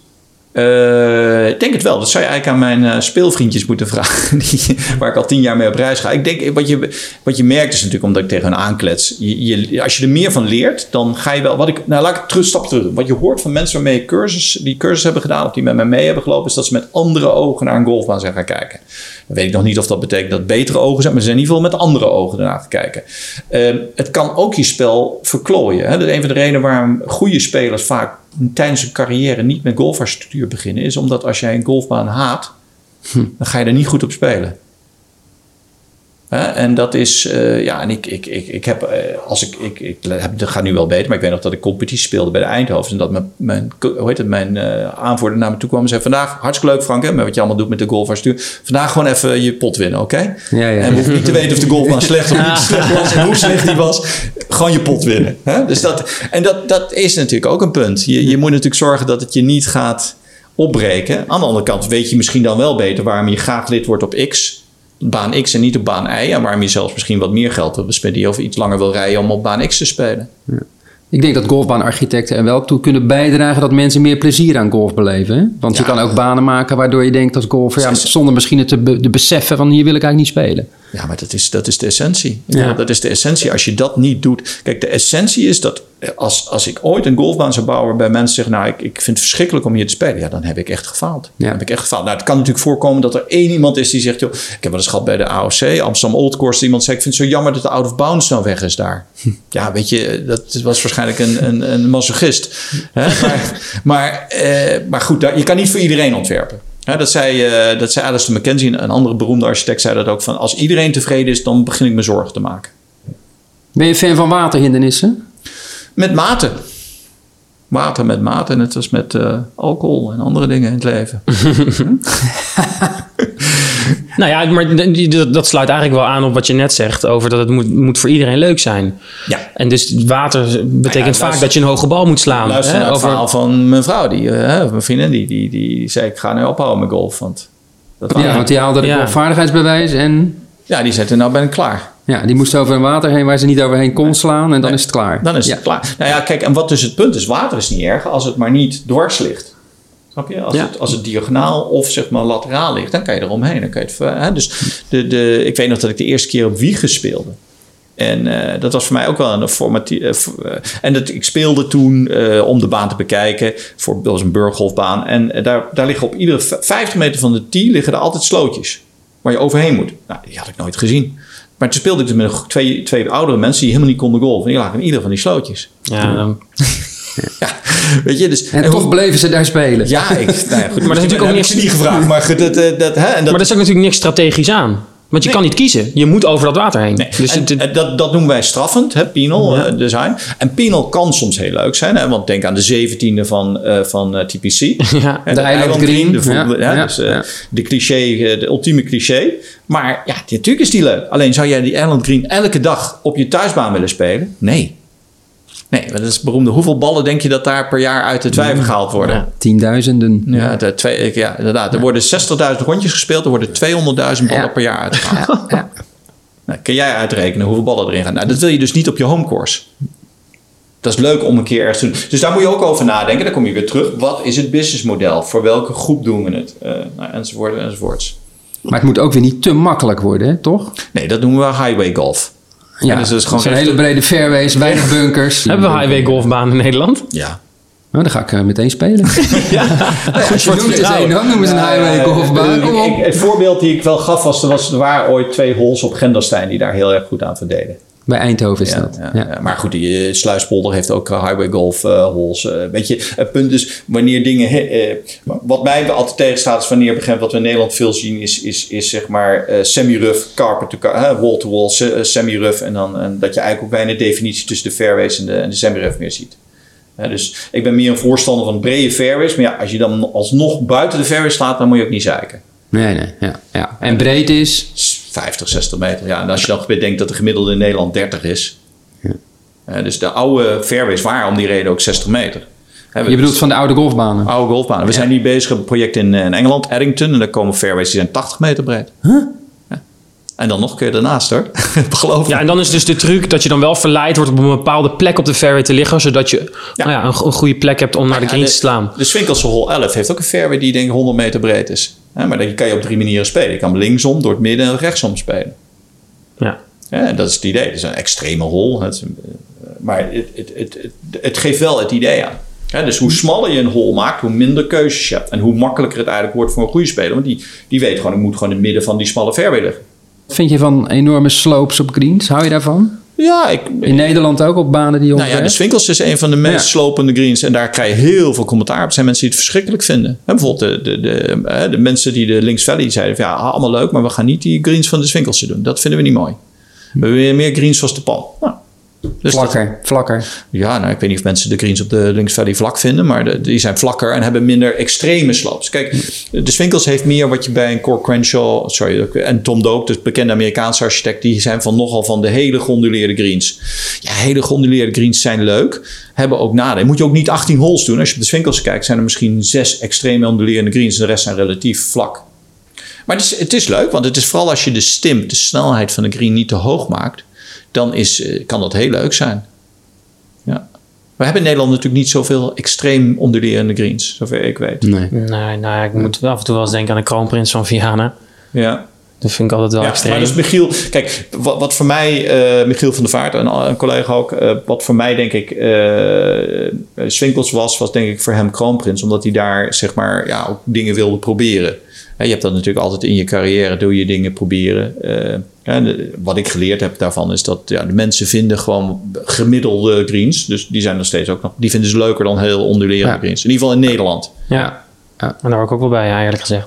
Uh, ik denk het wel. Dat zou je eigenlijk aan mijn uh, speelvriendjes moeten vragen. Die, waar ik al tien jaar mee op reis ga. Ik denk, wat je, wat je merkt is natuurlijk, omdat ik tegen hen aanklets. Je, als je er meer van leert, dan ga je wel... Wat ik, nou, laat ik terug stap terug. Wat je hoort van mensen waarmee je cursus, die cursus hebben gedaan... of die met mij mee hebben gelopen... is dat ze met andere ogen naar een golfbaan zijn gaan kijken. Weet ik nog niet of dat betekent dat betere ogen zijn... maar ze zijn in ieder geval met andere ogen ernaar te kijken. Uh, het kan ook je spel verklooien. Hè? Dat is een van de redenen waarom goede spelers vaak tijdens een carrière niet met golfarchitectuur beginnen, is omdat als jij een golfbaan haat, hm. dan ga je er niet goed op spelen. En dat is, uh, ja, en ik, ik, ik, ik heb, uh, als ik, ik, ik heb, dat gaat nu wel beter, maar ik weet nog dat ik competitie speelde bij de Eindhoven. En dat mijn, mijn hoe heet het, mijn uh, aanvoerder naar me toe kwam en zei: Vandaag, hartstikke leuk, Frank, hè, met wat je allemaal doet met de golfarchitectuur. Vandaag gewoon even je pot winnen, oké? Okay? Ja, ja. En hoeven niet te weten of de golfbaan slecht of niet slecht was en hoe slecht die was. Gewoon je pot winnen. Hè? Dus dat, en dat, dat is natuurlijk ook een punt. Je, je moet natuurlijk zorgen dat het je niet gaat opbreken. Aan de andere kant weet je misschien dan wel beter waarom je graag lid wordt op X baan X en niet op baan Y. En waarom je zelfs misschien wat meer geld wil bespenderen of iets langer wil rijden om op baan X te spelen. Ik denk dat golfbaanarchitecten er wel toe kunnen bijdragen dat mensen meer plezier aan golf beleven. hè? Want je Ja. kan ook banen maken waardoor je denkt als golfer, ja, zonder misschien het te be- te beseffen van hier wil ik eigenlijk niet spelen. Ja, maar dat is, dat is de essentie. Ja. Dat is de essentie. Als je dat niet doet. Kijk, de essentie is dat als, als ik ooit een golfbaan zou bouwen waarbij mensen zeggen, nou, ik, ik vind het verschrikkelijk om hier te spelen. Ja, dan heb ik echt gefaald. Ja. Dan heb ik echt gefaald. Nou, het kan natuurlijk voorkomen dat er één iemand is die zegt, joh, ik heb wel eens gehad bij de AOC, Amsterdam Old Course, iemand zei, ik vind het zo jammer dat de out of bounds nou weg is daar. Ja, weet je, dat was waarschijnlijk een, een, een masochist. Hè? Maar, maar, eh, maar goed, daar, je kan niet voor iedereen ontwerpen. Hè, dat, zei, eh, dat zei Alistair McKenzie, een andere beroemde architect, zei dat ook van, als iedereen tevreden is, dan begin ik me zorgen te maken. Ben je fan van waterhindernissen? Met mate. Water met mate, net als met eh, alcohol en andere dingen in het leven. Nou ja, maar dat, dat sluit eigenlijk wel aan op wat je net zegt over dat het moet, moet voor iedereen leuk zijn. Ja. En dus water betekent vaak luister- dat je een hoge bal moet slaan. Luister hè, naar het over- verhaal van mijn vrouw, die, eh, hè, mijn vriendin, die, die, die zei ik ga nu ophouden met golf. Want dat Ja, want die haalde de Ja. golfvaardigheidsbewijs en ja, die zei toen, nou ben ik klaar. ja, die moest over een water heen waar ze niet overheen kon slaan en dan is het klaar. Dan is ja. het klaar. Nou ja, kijk, en wat dus het punt is, water is niet erg als het maar niet dwars ligt. Snap je? Als, Ja. het, als het diagonaal of zeg maar lateraal ligt, dan kan je eromheen. Dan kan je het, hè? Dus de, de, ik weet nog dat ik de eerste keer op wiegen speelde. En eh, dat was voor mij ook wel een formatief. en dat, ik speelde toen eh, om de baan te bekijken. Voor, dat was een burggolfbaan. En eh, daar, daar liggen op iedere v- 50 meter van de tee liggen er altijd slootjes. Waar je overheen moet. Nou, die had ik nooit gezien. Maar toen speelde ik dus met twee, twee oudere mensen die helemaal niet konden golven. Die lagen in ieder van die slootjes. ja, dan- Ja, weet je, dus... En en toch bleven ze daar spelen. Ja, ik, nou ja, goed, Maar dat is natuurlijk ook niks- niet gevraagd. Maar goed, dat, eh, dat, hè, en dat, maar is ook natuurlijk niks strategisch aan. Want je Nee. kan niet kiezen. Je moet over dat water heen. Nee, Dus en, het- en dat, dat noemen wij straffend, hè, penal Ja. eh, design. En penal kan soms heel leuk zijn, hè, want denk aan de zeventiende van, eh, van eh, TPC. ja. Hè, De Island Green, de, ja, hè, ja, dus, eh, ja. de cliché, eh, de ultieme cliché. Maar ja, natuurlijk is die leuk. Alleen zou jij die Island Green elke dag op je thuisbaan willen spelen? Nee. Nee, dat is beroemde. Hoeveel ballen denk je dat daar per jaar uit de twijfel gehaald worden? Ja. Tienduizenden. Ja, de twee, ja inderdaad. Er worden 60.000 rondjes gespeeld. Er worden 200.000 ballen per jaar uitgehaald. Ja. Nou, kun jij uitrekenen hoeveel ballen erin gaan? Nou, dat wil je dus niet op je homecourse. Dat is leuk om een keer ergens te doen. Dus daar moet je ook over nadenken. Dan kom je weer terug. Wat is het businessmodel? Voor welke groep doen we het? Eh, nou, enzovoort, enzovoorts. Maar het moet ook weer niet te makkelijk worden, hè, toch? Nee, dat noemen we highway golf. Ja, dus is gewoon zijn echt- hele brede fairways, weinig bunkers. Hebben we highway golfbanen in Nederland? Ja. Nou, dan ga ik eh, meteen spelen. Als je Noem het dan noemen ze een highway golfbaan. Kom Ik- ik- op. het voorbeeld die ik wel gaf was, er, was, er waren ooit twee holes op Gendelstein die daar heel erg goed aan verdeden. Bij Eindhoven is Ja, dat. ja, Ja. ja. Maar goed, die eh, Sluispolder heeft ook eh, highway golf eh, holes. weet je, het punt is wanneer dingen... he- wat mij altijd tegenstaat is wanneer begint wat we in Nederland veel zien is, is, is zeg maar semi-rough, carpet to car, wall to wall, se- eh, semi-rough. En, dan, en dat je eigenlijk ook bijna de definitie tussen de fairways en de, en de semi-rough meer ziet. Dus ik ben meer een voorstander van brede fairways. Maar ja, als je dan alsnog buiten de fairways slaat, dan moet je ook niet zeiken. Nee, nee. Ja, ja. En breed is... 50, 60 meter. Ja, en als je dan bedenkt dat de gemiddelde in Nederland 30 is. Eh, dus de oude fairways waren om die reden ook 60 meter. We- Je bedoelt van de oude golfbanen. oude golfbanen. We zijn nu bezig met een project in, eh, in Engeland, Eddington. En daar komen fairways die zijn 80 meter breed. Ja. En dan nog een keer daarnaast hoor. Geloof. Ja, en dan is dus de truc dat je dan wel verleid wordt op een bepaalde plek op de fairway te liggen, zodat je Ja. Nou ja, een, een goede plek hebt om naar de Ja, greens te slaan. De Swinkelse Hole 11 heeft ook een fairway die denk ik 100 meter breed is. Hè, maar die kan je op drie manieren spelen. Je kan linksom, door het midden en rechtsom spelen. Ja. Ja, dat is het idee. Het is een extreme hole. Het eh, maar het, het, het, het, geeft wel het idee aan. Ja, dus hoe smaller je een hole maakt, hoe minder keuzes je hebt. En hoe makkelijker het eigenlijk wordt voor een goede speler. Want die, die weet gewoon, ik moet gewoon in het midden van die smalle fairway liggen. Wat vind je van enorme slopes op greens? Hou je daarvan? Ja, ik, In Nederland ook op banen die nou ja, de Swinkels is een van de meest Ja. slopende greens. En daar krijg je heel veel commentaar op. Er zijn mensen die het verschrikkelijk vinden. En bijvoorbeeld de, de, de, eh, de mensen die de Links Valley zeiden... Van, ja, allemaal leuk, maar we gaan niet die greens van de Swinkels doen. Dat vinden we niet mooi. We willen meer greens zoals de pan. Nou, dus dat- Vlakker, vlakker. Ja, nou, ik weet niet of mensen de greens op de Links Valley vlak vinden, maar de- die zijn vlakker en hebben minder extreme slopes. Kijk, de Swinkels heeft meer wat je bij een Cor Crenshaw, sorry, en Tom Doak, de bekende Amerikaanse architect, die zijn van nogal van de hele geonduleerde greens. Ja, hele geonduleerde greens zijn leuk, hebben ook nadelen. Moet je ook niet 18 holes doen. Als je op de Swinkels kijkt, zijn er misschien zes extreme ondulerende greens en de rest zijn relatief vlak. Maar het is, het is leuk, want het is vooral als je de stim, de snelheid van de green niet te hoog maakt, dan is, eh, kan dat heel leuk zijn. Ja. We hebben in Nederland natuurlijk niet zoveel extreem ondulerende greens, zover ik weet. Nee. Nee, nou ja, ik moet af en toe wel eens denken aan de kroonprins van Viana. Ja. Dat vind ik altijd wel Ja, extreem. maar dus Michiel, kijk, wat, wat voor mij, eh, Michiel van der Vaart, een, een collega ook, eh, wat voor mij denk ik eh Swinkels was, was denk ik voor hem kroonprins, omdat hij daar zeg maar ja, ook dingen wilde proberen. Hè, je hebt dat natuurlijk altijd in je carrière, doe je dingen proberen. Ja, de- wat ik geleerd heb daarvan is dat ja, de mensen vinden gewoon gemiddelde greens, dus die zijn nog steeds ook nog, die vinden ze leuker dan heel ondulerende Ja. greens. In ieder geval in Nederland. Ja. En daar hoor ik ook wel bij, ja, eerlijk gezegd.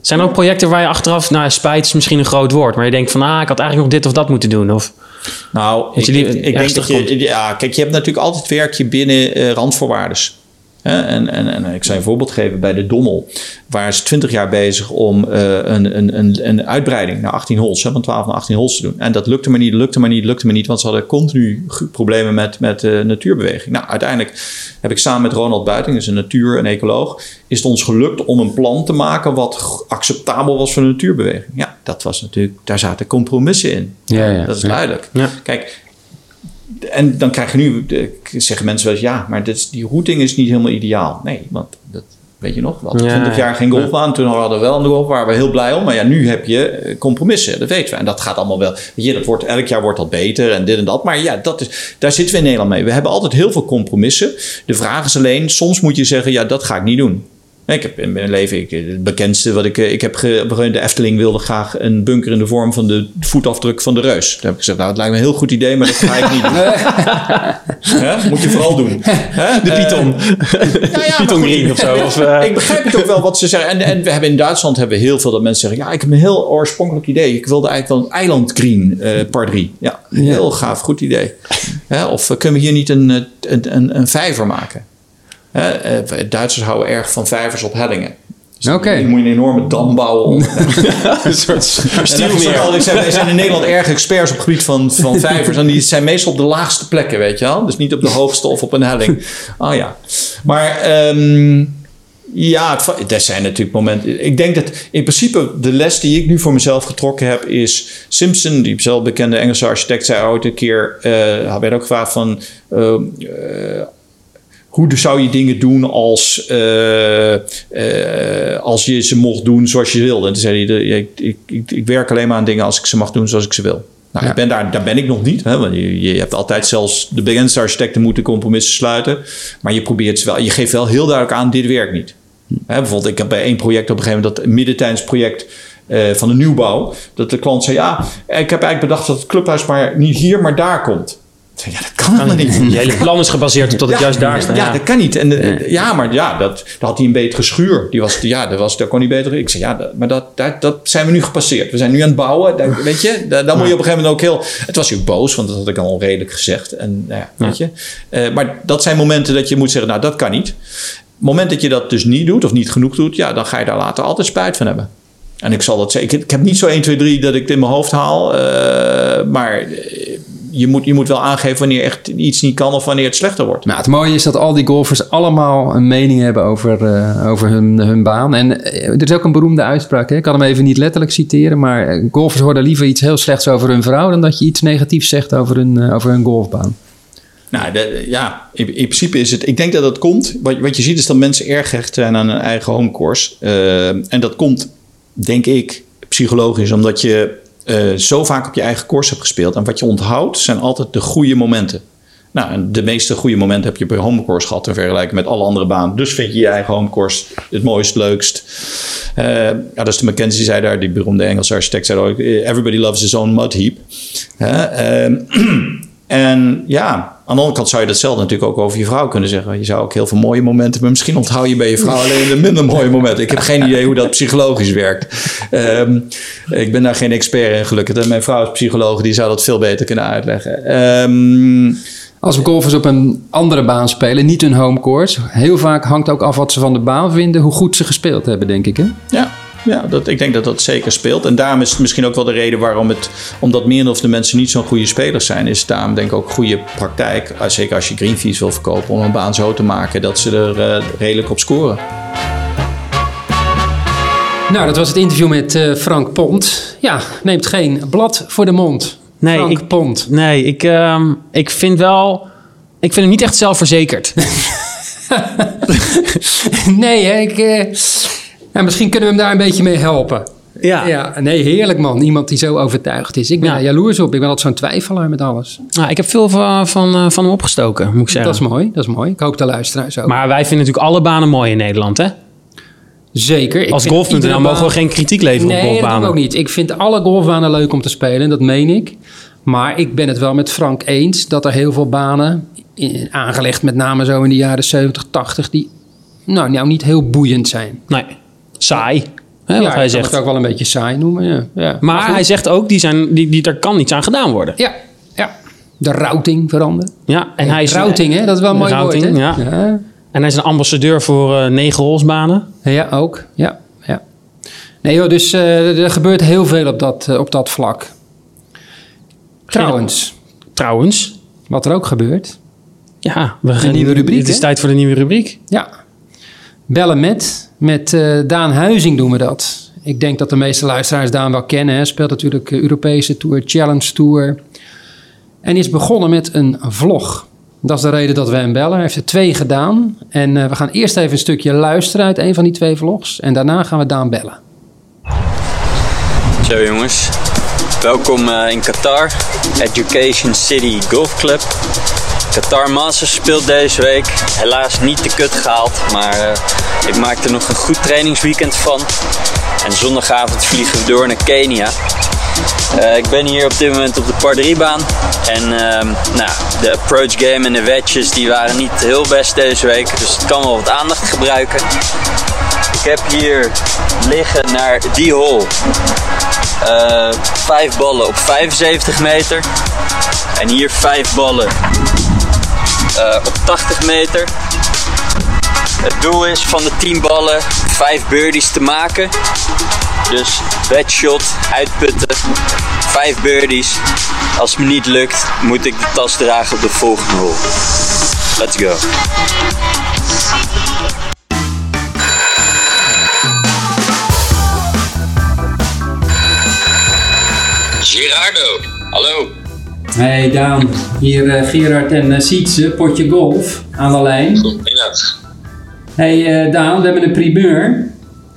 Zijn er ook projecten waar je achteraf, nou spijt is misschien een groot woord, maar je denkt van, ah, ik had eigenlijk nog dit of dat moeten doen? Of, Nou, ik, denk dat je... Ja, kijk, je hebt natuurlijk altijd werk je binnen eh randvoorwaardes. En, en, en ik zou een voorbeeld geven bij de Dommel. Waren ze 20 jaar bezig om eh, een, een, een, uitbreiding naar 18 holes, hè, van 12 naar 18 holes te doen. En dat lukte maar niet, lukte maar niet, lukte maar niet, want ze hadden continu problemen met, met natuurbeweging. Nou, uiteindelijk heb ik samen met Ronald Buiting, is een natuur- en ecoloog, is het ons gelukt om een plan te maken wat acceptabel was voor de natuurbeweging. Ja, dat was natuurlijk, daar zaten compromissen in. Ja, ja. Dat is Ja. duidelijk. Ja. Kijk, en dan krijg je nu, zeggen mensen wel eens, ja, maar dit, die routing is niet helemaal ideaal. Nee, want dat weet je nog, we hadden Ja, 20 jaar geen golfbaan, toen hadden we wel een golf, waren we heel blij om. Maar ja, nu heb je eh, compromissen, dat weten we. En dat gaat allemaal wel, weet je, dat wordt, elk jaar wordt dat beter en dit en dat. Maar ja, dat is, daar zitten we in Nederland mee. We hebben altijd heel veel compromissen. De vraag is alleen, soms moet je zeggen, ja, dat ga ik niet doen. Ik heb in mijn leven, ik, het bekendste wat ik, eh, ik heb ge, de Efteling wilde graag een bunker in de vorm van de voetafdruk van de reus. Daar heb ik gezegd, nou, het lijkt me een heel goed idee, maar dat ga ik niet doen. Moet je vooral doen. Hè? de Python. nou ja, Python of zo. Of, eh, ik begrijp het ook wel wat ze zeggen. En, en we hebben in Duitsland hebben we heel veel dat mensen zeggen: Ja, ik heb een heel oorspronkelijk idee. Ik wilde eigenlijk wel een eilandgreen, eh par 3. Ja, heel gaaf, goed idee. Hè, of kunnen we hier niet een, een, een, een vijver maken? Hè, eh, Duitsers houden erg van vijvers op hellingen. Dus Oké. Dan moet je een enorme dam bouwen. Om, een soort wij zijn in Nederland erg experts op het gebied van, van vijvers. En die zijn meestal op de laagste plekken, weet je wel. Dus niet op de hoogste of op een helling. Oh ja. Maar ehm, ja, het, er zijn natuurlijk momenten. Ik denk dat in principe de les die ik nu voor mezelf getrokken heb is... Simpson, die zelf bekende Engelse architect, zei ooit een keer... eh hij werd ook gevraagd van... eh, eh, hoe zou je dingen doen als, eh, eh, als je ze mocht doen zoals je wilde? En toen zei hij, ik, ik, ik, ik werk alleen maar aan dingen als ik ze mag doen zoals ik ze wil. Nou, Ja. ik ben daar, daar ben ik nog niet. Hè, want je, je hebt altijd zelfs de bekendste architecten moeten compromissen sluiten. Maar je probeert ze wel. Je geeft wel heel duidelijk aan, dit werkt niet. Hè, bijvoorbeeld, ik heb bij één project op een gegeven moment... dat midden tijdens het project eh, van de nieuwbouw... dat de klant zei, ja, ik heb eigenlijk bedacht... dat het clubhuis maar niet hier, maar daar komt. Ja, dat kan helemaal niet. Je hele plan is gebaseerd op dat het juist daar staat. Ja, Ja, dat kan niet. En, ja, maar ja, dat, dat had hij een betere schuur. Die was, ja, dat, was, dat kon hij beter. Ik zei, ja, dat, maar dat, dat, dat zijn we nu gepasseerd. We zijn nu aan het bouwen. Weet je, daar, dan moet je op een gegeven moment ook heel... Het was natuurlijk boos, want dat had ik al redelijk gezegd. En, nou ja, weet je. Eh, maar dat zijn momenten dat je moet zeggen, nou, dat kan niet. Het moment dat je dat dus niet doet of niet genoeg doet... ja, dan ga je daar later altijd spijt van hebben. En ik zal dat zeggen. Ik, ik heb niet zo 1, 2, 3 dat ik het in mijn hoofd haal. eh, maar eh, je moet, je moet wel aangeven wanneer echt iets niet kan... of wanneer het slechter wordt. Nou, het mooie is dat al die golfers allemaal een mening hebben over, eh, over hun, hun baan. En eh, er is ook een beroemde uitspraak. Hè? Ik kan hem even niet letterlijk citeren. Maar eh, golfers horen liever iets heel slechts over hun vrouw... dan dat je iets negatiefs zegt over hun, over hun golfbaan. Nou, de- ja, in, in principe is het. Ik denk dat dat komt. Wat, wat je ziet is dat mensen erg gehecht zijn aan hun eigen homecourse. En dat komt, denk ik, psychologisch, omdat je eh, zo vaak op je eigen course hebt gespeeld. En wat je onthoudt zijn altijd de goede momenten. Nou, en de meeste goede momenten heb je bij homecourse gehad in vergelijking met alle andere banen. Dus vind je je eigen homecourse het mooist, leukst. Eh, dat is de McKenzie zei daar, die beroemde Engelse architect zei ook: Everybody loves his own mud heap. Ehm, en ja, aan de andere kant zou je datzelfde natuurlijk ook over je vrouw kunnen zeggen. Je zou ook heel veel mooie momenten, maar misschien onthoud je bij je vrouw alleen de minder mooie momenten. Ik heb geen idee hoe dat psychologisch werkt. Ehm, ik ben daar geen expert in gelukkig. En mijn vrouw is psycholoog, die zou dat veel beter kunnen uitleggen. Ehm, Als we golfers op een andere baan spelen, niet hun home course... heel vaak hangt ook af wat ze van de baan vinden... hoe goed ze gespeeld hebben, denk ik. Hè? Ja, ja dat, ik denk dat dat zeker speelt. En daarom is het misschien ook wel de reden waarom het... omdat meer of de mensen niet zo'n goede spelers zijn... is daarom denk ik ook goede praktijk... eh, zeker als je green fees wil verkopen... om een baan zo te maken dat ze er eh, redelijk op scoren. Nou, dat was het interview met eh, Frank Pont. Ja, neemt geen blad voor de mond. Nee, Frank ik- Pont. Nee, ik, ehm, ik vind wel... Ik vind hem niet echt zelfverzekerd. nee, hè, ik, ja, misschien kunnen we hem daar een beetje mee helpen. Ja. Ja, nee, heerlijk man. Iemand die zo overtuigd is. Ik ben Ja. daar jaloers op. Ik ben altijd zo'n twijfelaar met alles. Nou, ik heb veel van, van, eh, van hem opgestoken, moet ik zeggen. Dat is mooi, dat is mooi. Ik hoop de luisteraars ook. Maar wij vinden natuurlijk alle banen mooi in Nederland, hè? Zeker. Ik Als golf.nl iedere mogen we geen kritiek leveren Nee, op dat doen we golfbanen. ook niet. Ik vind alle golfbanen leuk om te spelen. En dat meen ik. Maar ik ben het wel met Frank eens dat er heel veel banen... in- aangelegd met name zo in de jaren 70, 80... die nou, nou niet heel boeiend zijn. Nee, saai, hè, ja, wat hij zegt. het ook wel een beetje saai noemen. Ja. Ja. Maar hij zegt ook, die zijn, die, die, daar kan niets aan gedaan worden. Ja, ja. De routing veranderen. Ja, en hij is, routing, hè? Dat is wel een mooi Routing, woord, ja. ja. En hij is een ambassadeur voor eh negen holsbanen. Ja, ook. Ja, ja. Nee joh, dus eh, er gebeurt heel veel op dat, eh, op dat vlak. Trouwens, Trouwens, wat er ook gebeurt. ja, we gaan nieuwe rubriek, Het is hè? tijd voor de nieuwe rubriek. Ja, bellen met. Met eh, Daan Huizing doen we dat. Ik denk dat de meeste luisteraars Daan wel kennen. Hij speelt natuurlijk eh, Europese Tour, Challenge Tour. En is begonnen met een vlog. Dat is de reden dat we hem bellen. Hij heeft er twee gedaan. En eh, we gaan eerst even een stukje luisteren uit een van die twee vlogs. En daarna gaan we Daan bellen. Zo jongens, welkom in Qatar, Education City Golf Club. Qatar Masters speelt deze week. Helaas niet de kut gehaald, maar eh, ik maak er nog een goed trainingsweekend van. En zondagavond vliegen we door naar Kenia. Eh, ik ben hier op dit moment op de par 3 baan. En ehm, nou, de approach game en de wedges die waren niet heel best deze week. Dus het kan wel wat aandacht gebruiken. Ik heb hier liggen naar die hole. Eh, vijf ballen op 75 meter. En hier vijf ballen eh, op 80 meter. Het doel is van de 10 ballen 5 birdies te maken. Dus bad shot, uitputten, 5 birdies. Als het me niet lukt, moet ik de tas dragen op de volgende hole. Let's go. Gerardo, hallo. Hey Daan, hier eh, Gerard en uh, Sietse, potje golf aan de lijn. Goedemiddag. Hey eh, Daan, we hebben een primeur.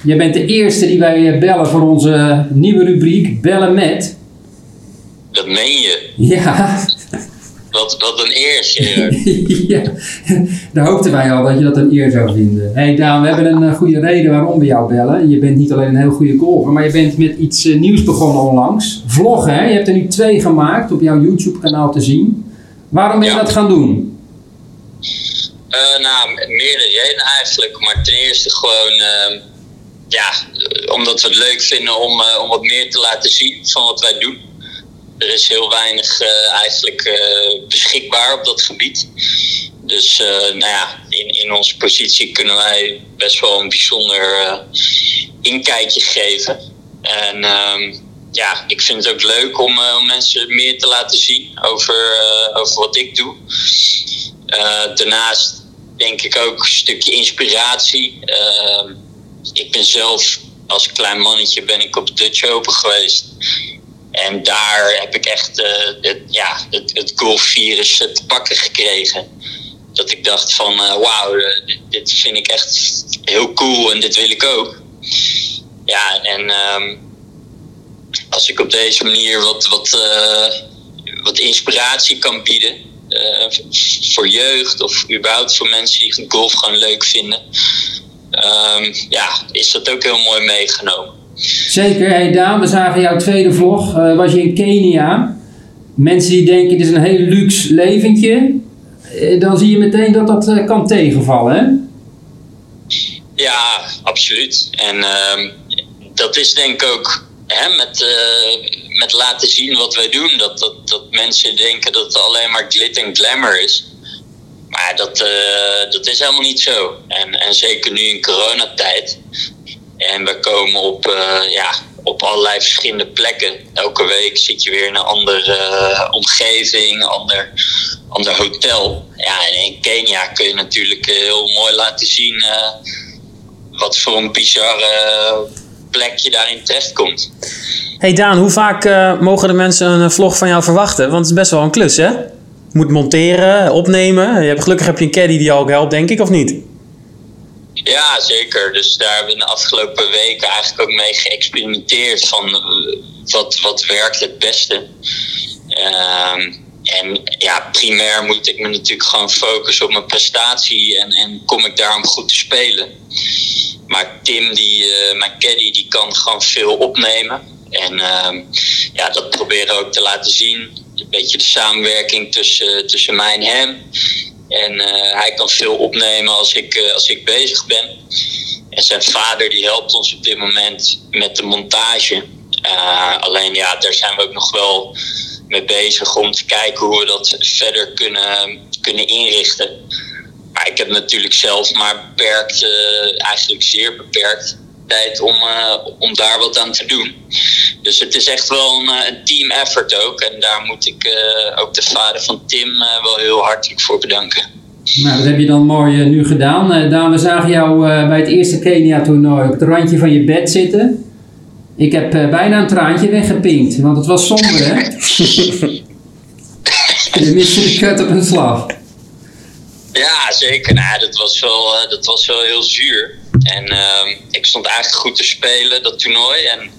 Jij bent de eerste die wij bellen voor onze nieuwe rubriek Bellen met. Dat meen je. Ja, Wat, wat een eer, Gerard. ja, daar hoopten wij al dat je dat een eer zou vinden. Hey Daan, we hebben een eh, goede reden waarom we jou bellen. Je bent niet alleen een heel goede golfer, maar je bent met iets eh, nieuws begonnen onlangs. Vloggen, hè? Je hebt er nu twee gemaakt op jouw YouTube kanaal te zien. Waarom ben je Ja. dat gaan doen? Eh, nou, meerdere redenen eigenlijk. Maar ten eerste gewoon, ehm, ja, omdat we het leuk vinden om, om wat meer te laten zien van wat wij doen. Er is heel weinig eh, eigenlijk eh, beschikbaar op dat gebied. Dus eh, nou ja, in, in onze positie kunnen wij best wel een bijzonder inkijkje geven. En ehm, ja, ik vind het ook leuk om, mensen meer te laten zien over, over wat ik doe. Daarnaast denk ik ook een stukje inspiratie. Ehm, ik ben zelf als klein mannetje ben ik op Dutch Open geweest. En daar heb ik echt eh, het, ja, het, het golfvirus te pakken gekregen. Dat ik dacht van eh, wauw, eh, dit, dit vind ik echt heel cool en dit wil ik ook. Ja, en ehm, als ik op deze manier wat, wat, wat inspiratie kan bieden voor jeugd of überhaupt voor mensen die golf gewoon leuk vinden, ehm, ja, is dat ook heel mooi meegenomen. Zeker, hey Daan, we zagen jouw tweede vlog, eh, was je in Kenia. Mensen die denken, dit is een heel luxe leventje. Eh, dan zie je meteen dat dat eh, kan tegenvallen, hè? Ja, absoluut. En ehm, dat is denk ik ook hè, met, met laten zien wat wij doen. Dat, dat, dat mensen denken dat het alleen maar glit en glamour is. Maar dat, dat is helemaal niet zo. En, en zeker nu in coronatijd. En we komen op, eh, ja, op allerlei verschillende plekken. Elke week zit je weer in een andere eh, omgeving, ander, ander hotel. Ja, en in Kenia kun je natuurlijk eh, heel mooi laten zien... wat voor een bizarre plek je daarin terechtkomt. Hey Daan, hoe vaak mogen de mensen een vlog van jou verwachten? Want het is best wel een klus, hè? Moet monteren, opnemen. Je hebt, gelukkig heb je een caddy die jou ook helpt, denk ik, of niet? Ja, zeker. Dus daar hebben we de afgelopen weken eigenlijk ook mee geëxperimenteerd van eh, wat, wat werkt het beste. Ehm, en ja, primair moet ik me natuurlijk gewoon focussen op mijn prestatie en, en kom ik daarom goed te spelen. Maar Tim, die, eh, mijn caddy, die kan gewoon veel opnemen. En ehm, ja, dat proberen we ook te laten zien. Een beetje de samenwerking tussen, tussen mij en hem. En eh, hij kan veel opnemen als ik, eh, als ik bezig ben. En zijn vader die helpt ons op dit moment met de montage. Uh, alleen ja, daar zijn we ook nog wel mee bezig om te kijken hoe we dat verder kunnen, kunnen inrichten. Maar ik heb natuurlijk zelf maar beperkt, eigenlijk zeer beperkt, tijd om, uh, om daar wat aan te doen. Dus het is echt wel een, een team effort ook. En daar moet ik uh, ook de vader van Tim wel heel hartelijk voor bedanken. Nou, dat heb je dan mooi nu gedaan. Daan, we zagen jou bij het eerste Kenia-toernooi op het randje van je bed zitten. Ik heb bijna een traantje weggepinkt, want het was somber, hè? je miste de kut op een slag. Ja, zeker. Nou, dat, was wel, dat was wel heel zuur. En uh, ik stond eigenlijk goed te spelen, dat toernooi. En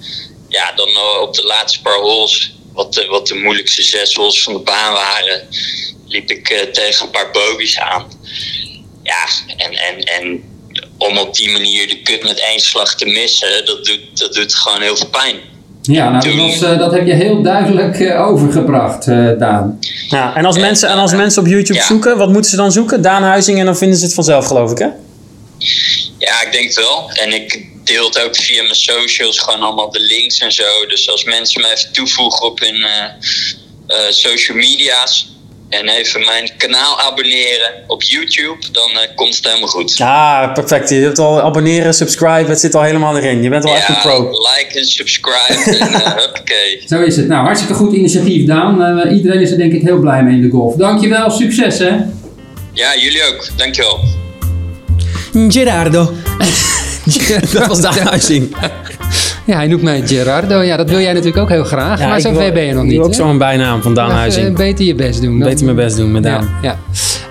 ja, dan uh, op de laatste paar holes, wat de, wat de moeilijkste zes holes van de baan waren, liep ik uh, tegen een paar bogies aan. Ja, en, en, en om op die manier de kut met één slag te missen, dat doet, dat doet gewoon heel veel pijn. Ja, nou, dat, was, uh, dat heb je heel duidelijk uh, overgebracht, uh, Daan. Ja, en als, mensen, en als mensen op YouTube ja. zoeken, wat moeten ze dan zoeken? Daan Huizing en dan vinden ze het vanzelf, geloof ik, hè? Ja, ik denk wel. En ik deel het ook via mijn socials, gewoon allemaal de links en zo. Dus als mensen me even toevoegen op hun social media's, en even mijn kanaal abonneren op YouTube, dan uh, komt het helemaal goed. Ja, perfect. Je hebt al abonneren, subscribe, het zit al helemaal erin. Je bent al ja, echt een pro. like en subscribe en uh, huppakee. Zo is het. Nou, hartstikke goed initiatief, Daan. Uh, iedereen is er denk ik heel blij mee in de golf. Dankjewel, succes hè. Ja, jullie ook. Dankjewel. Gerardo. dat was Daan Huizing. Ja, hij noemt mij Gerardo. Ja, dat wil jij natuurlijk ook heel graag. Ja, maar zo ben je nog niet. Ik wil ook zo'n bijnaam van Daan Huizing. beter je best doen. Dan. Beter mijn best doen met Daan. Ja, ja.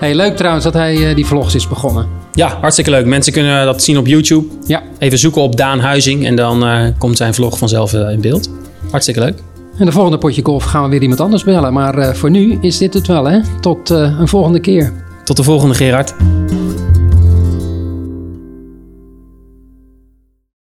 Hey, leuk trouwens dat hij uh, die vlogs is begonnen. Ja, hartstikke leuk. Mensen kunnen dat zien op YouTube. Ja. Even zoeken op Daan Huizing en dan uh, komt zijn vlog vanzelf uh, in beeld. Hartstikke leuk. En de volgende potje golf gaan we weer iemand anders bellen. Maar voor nu is dit het wel, hè? Tot een volgende keer. Tot de volgende, Gerard.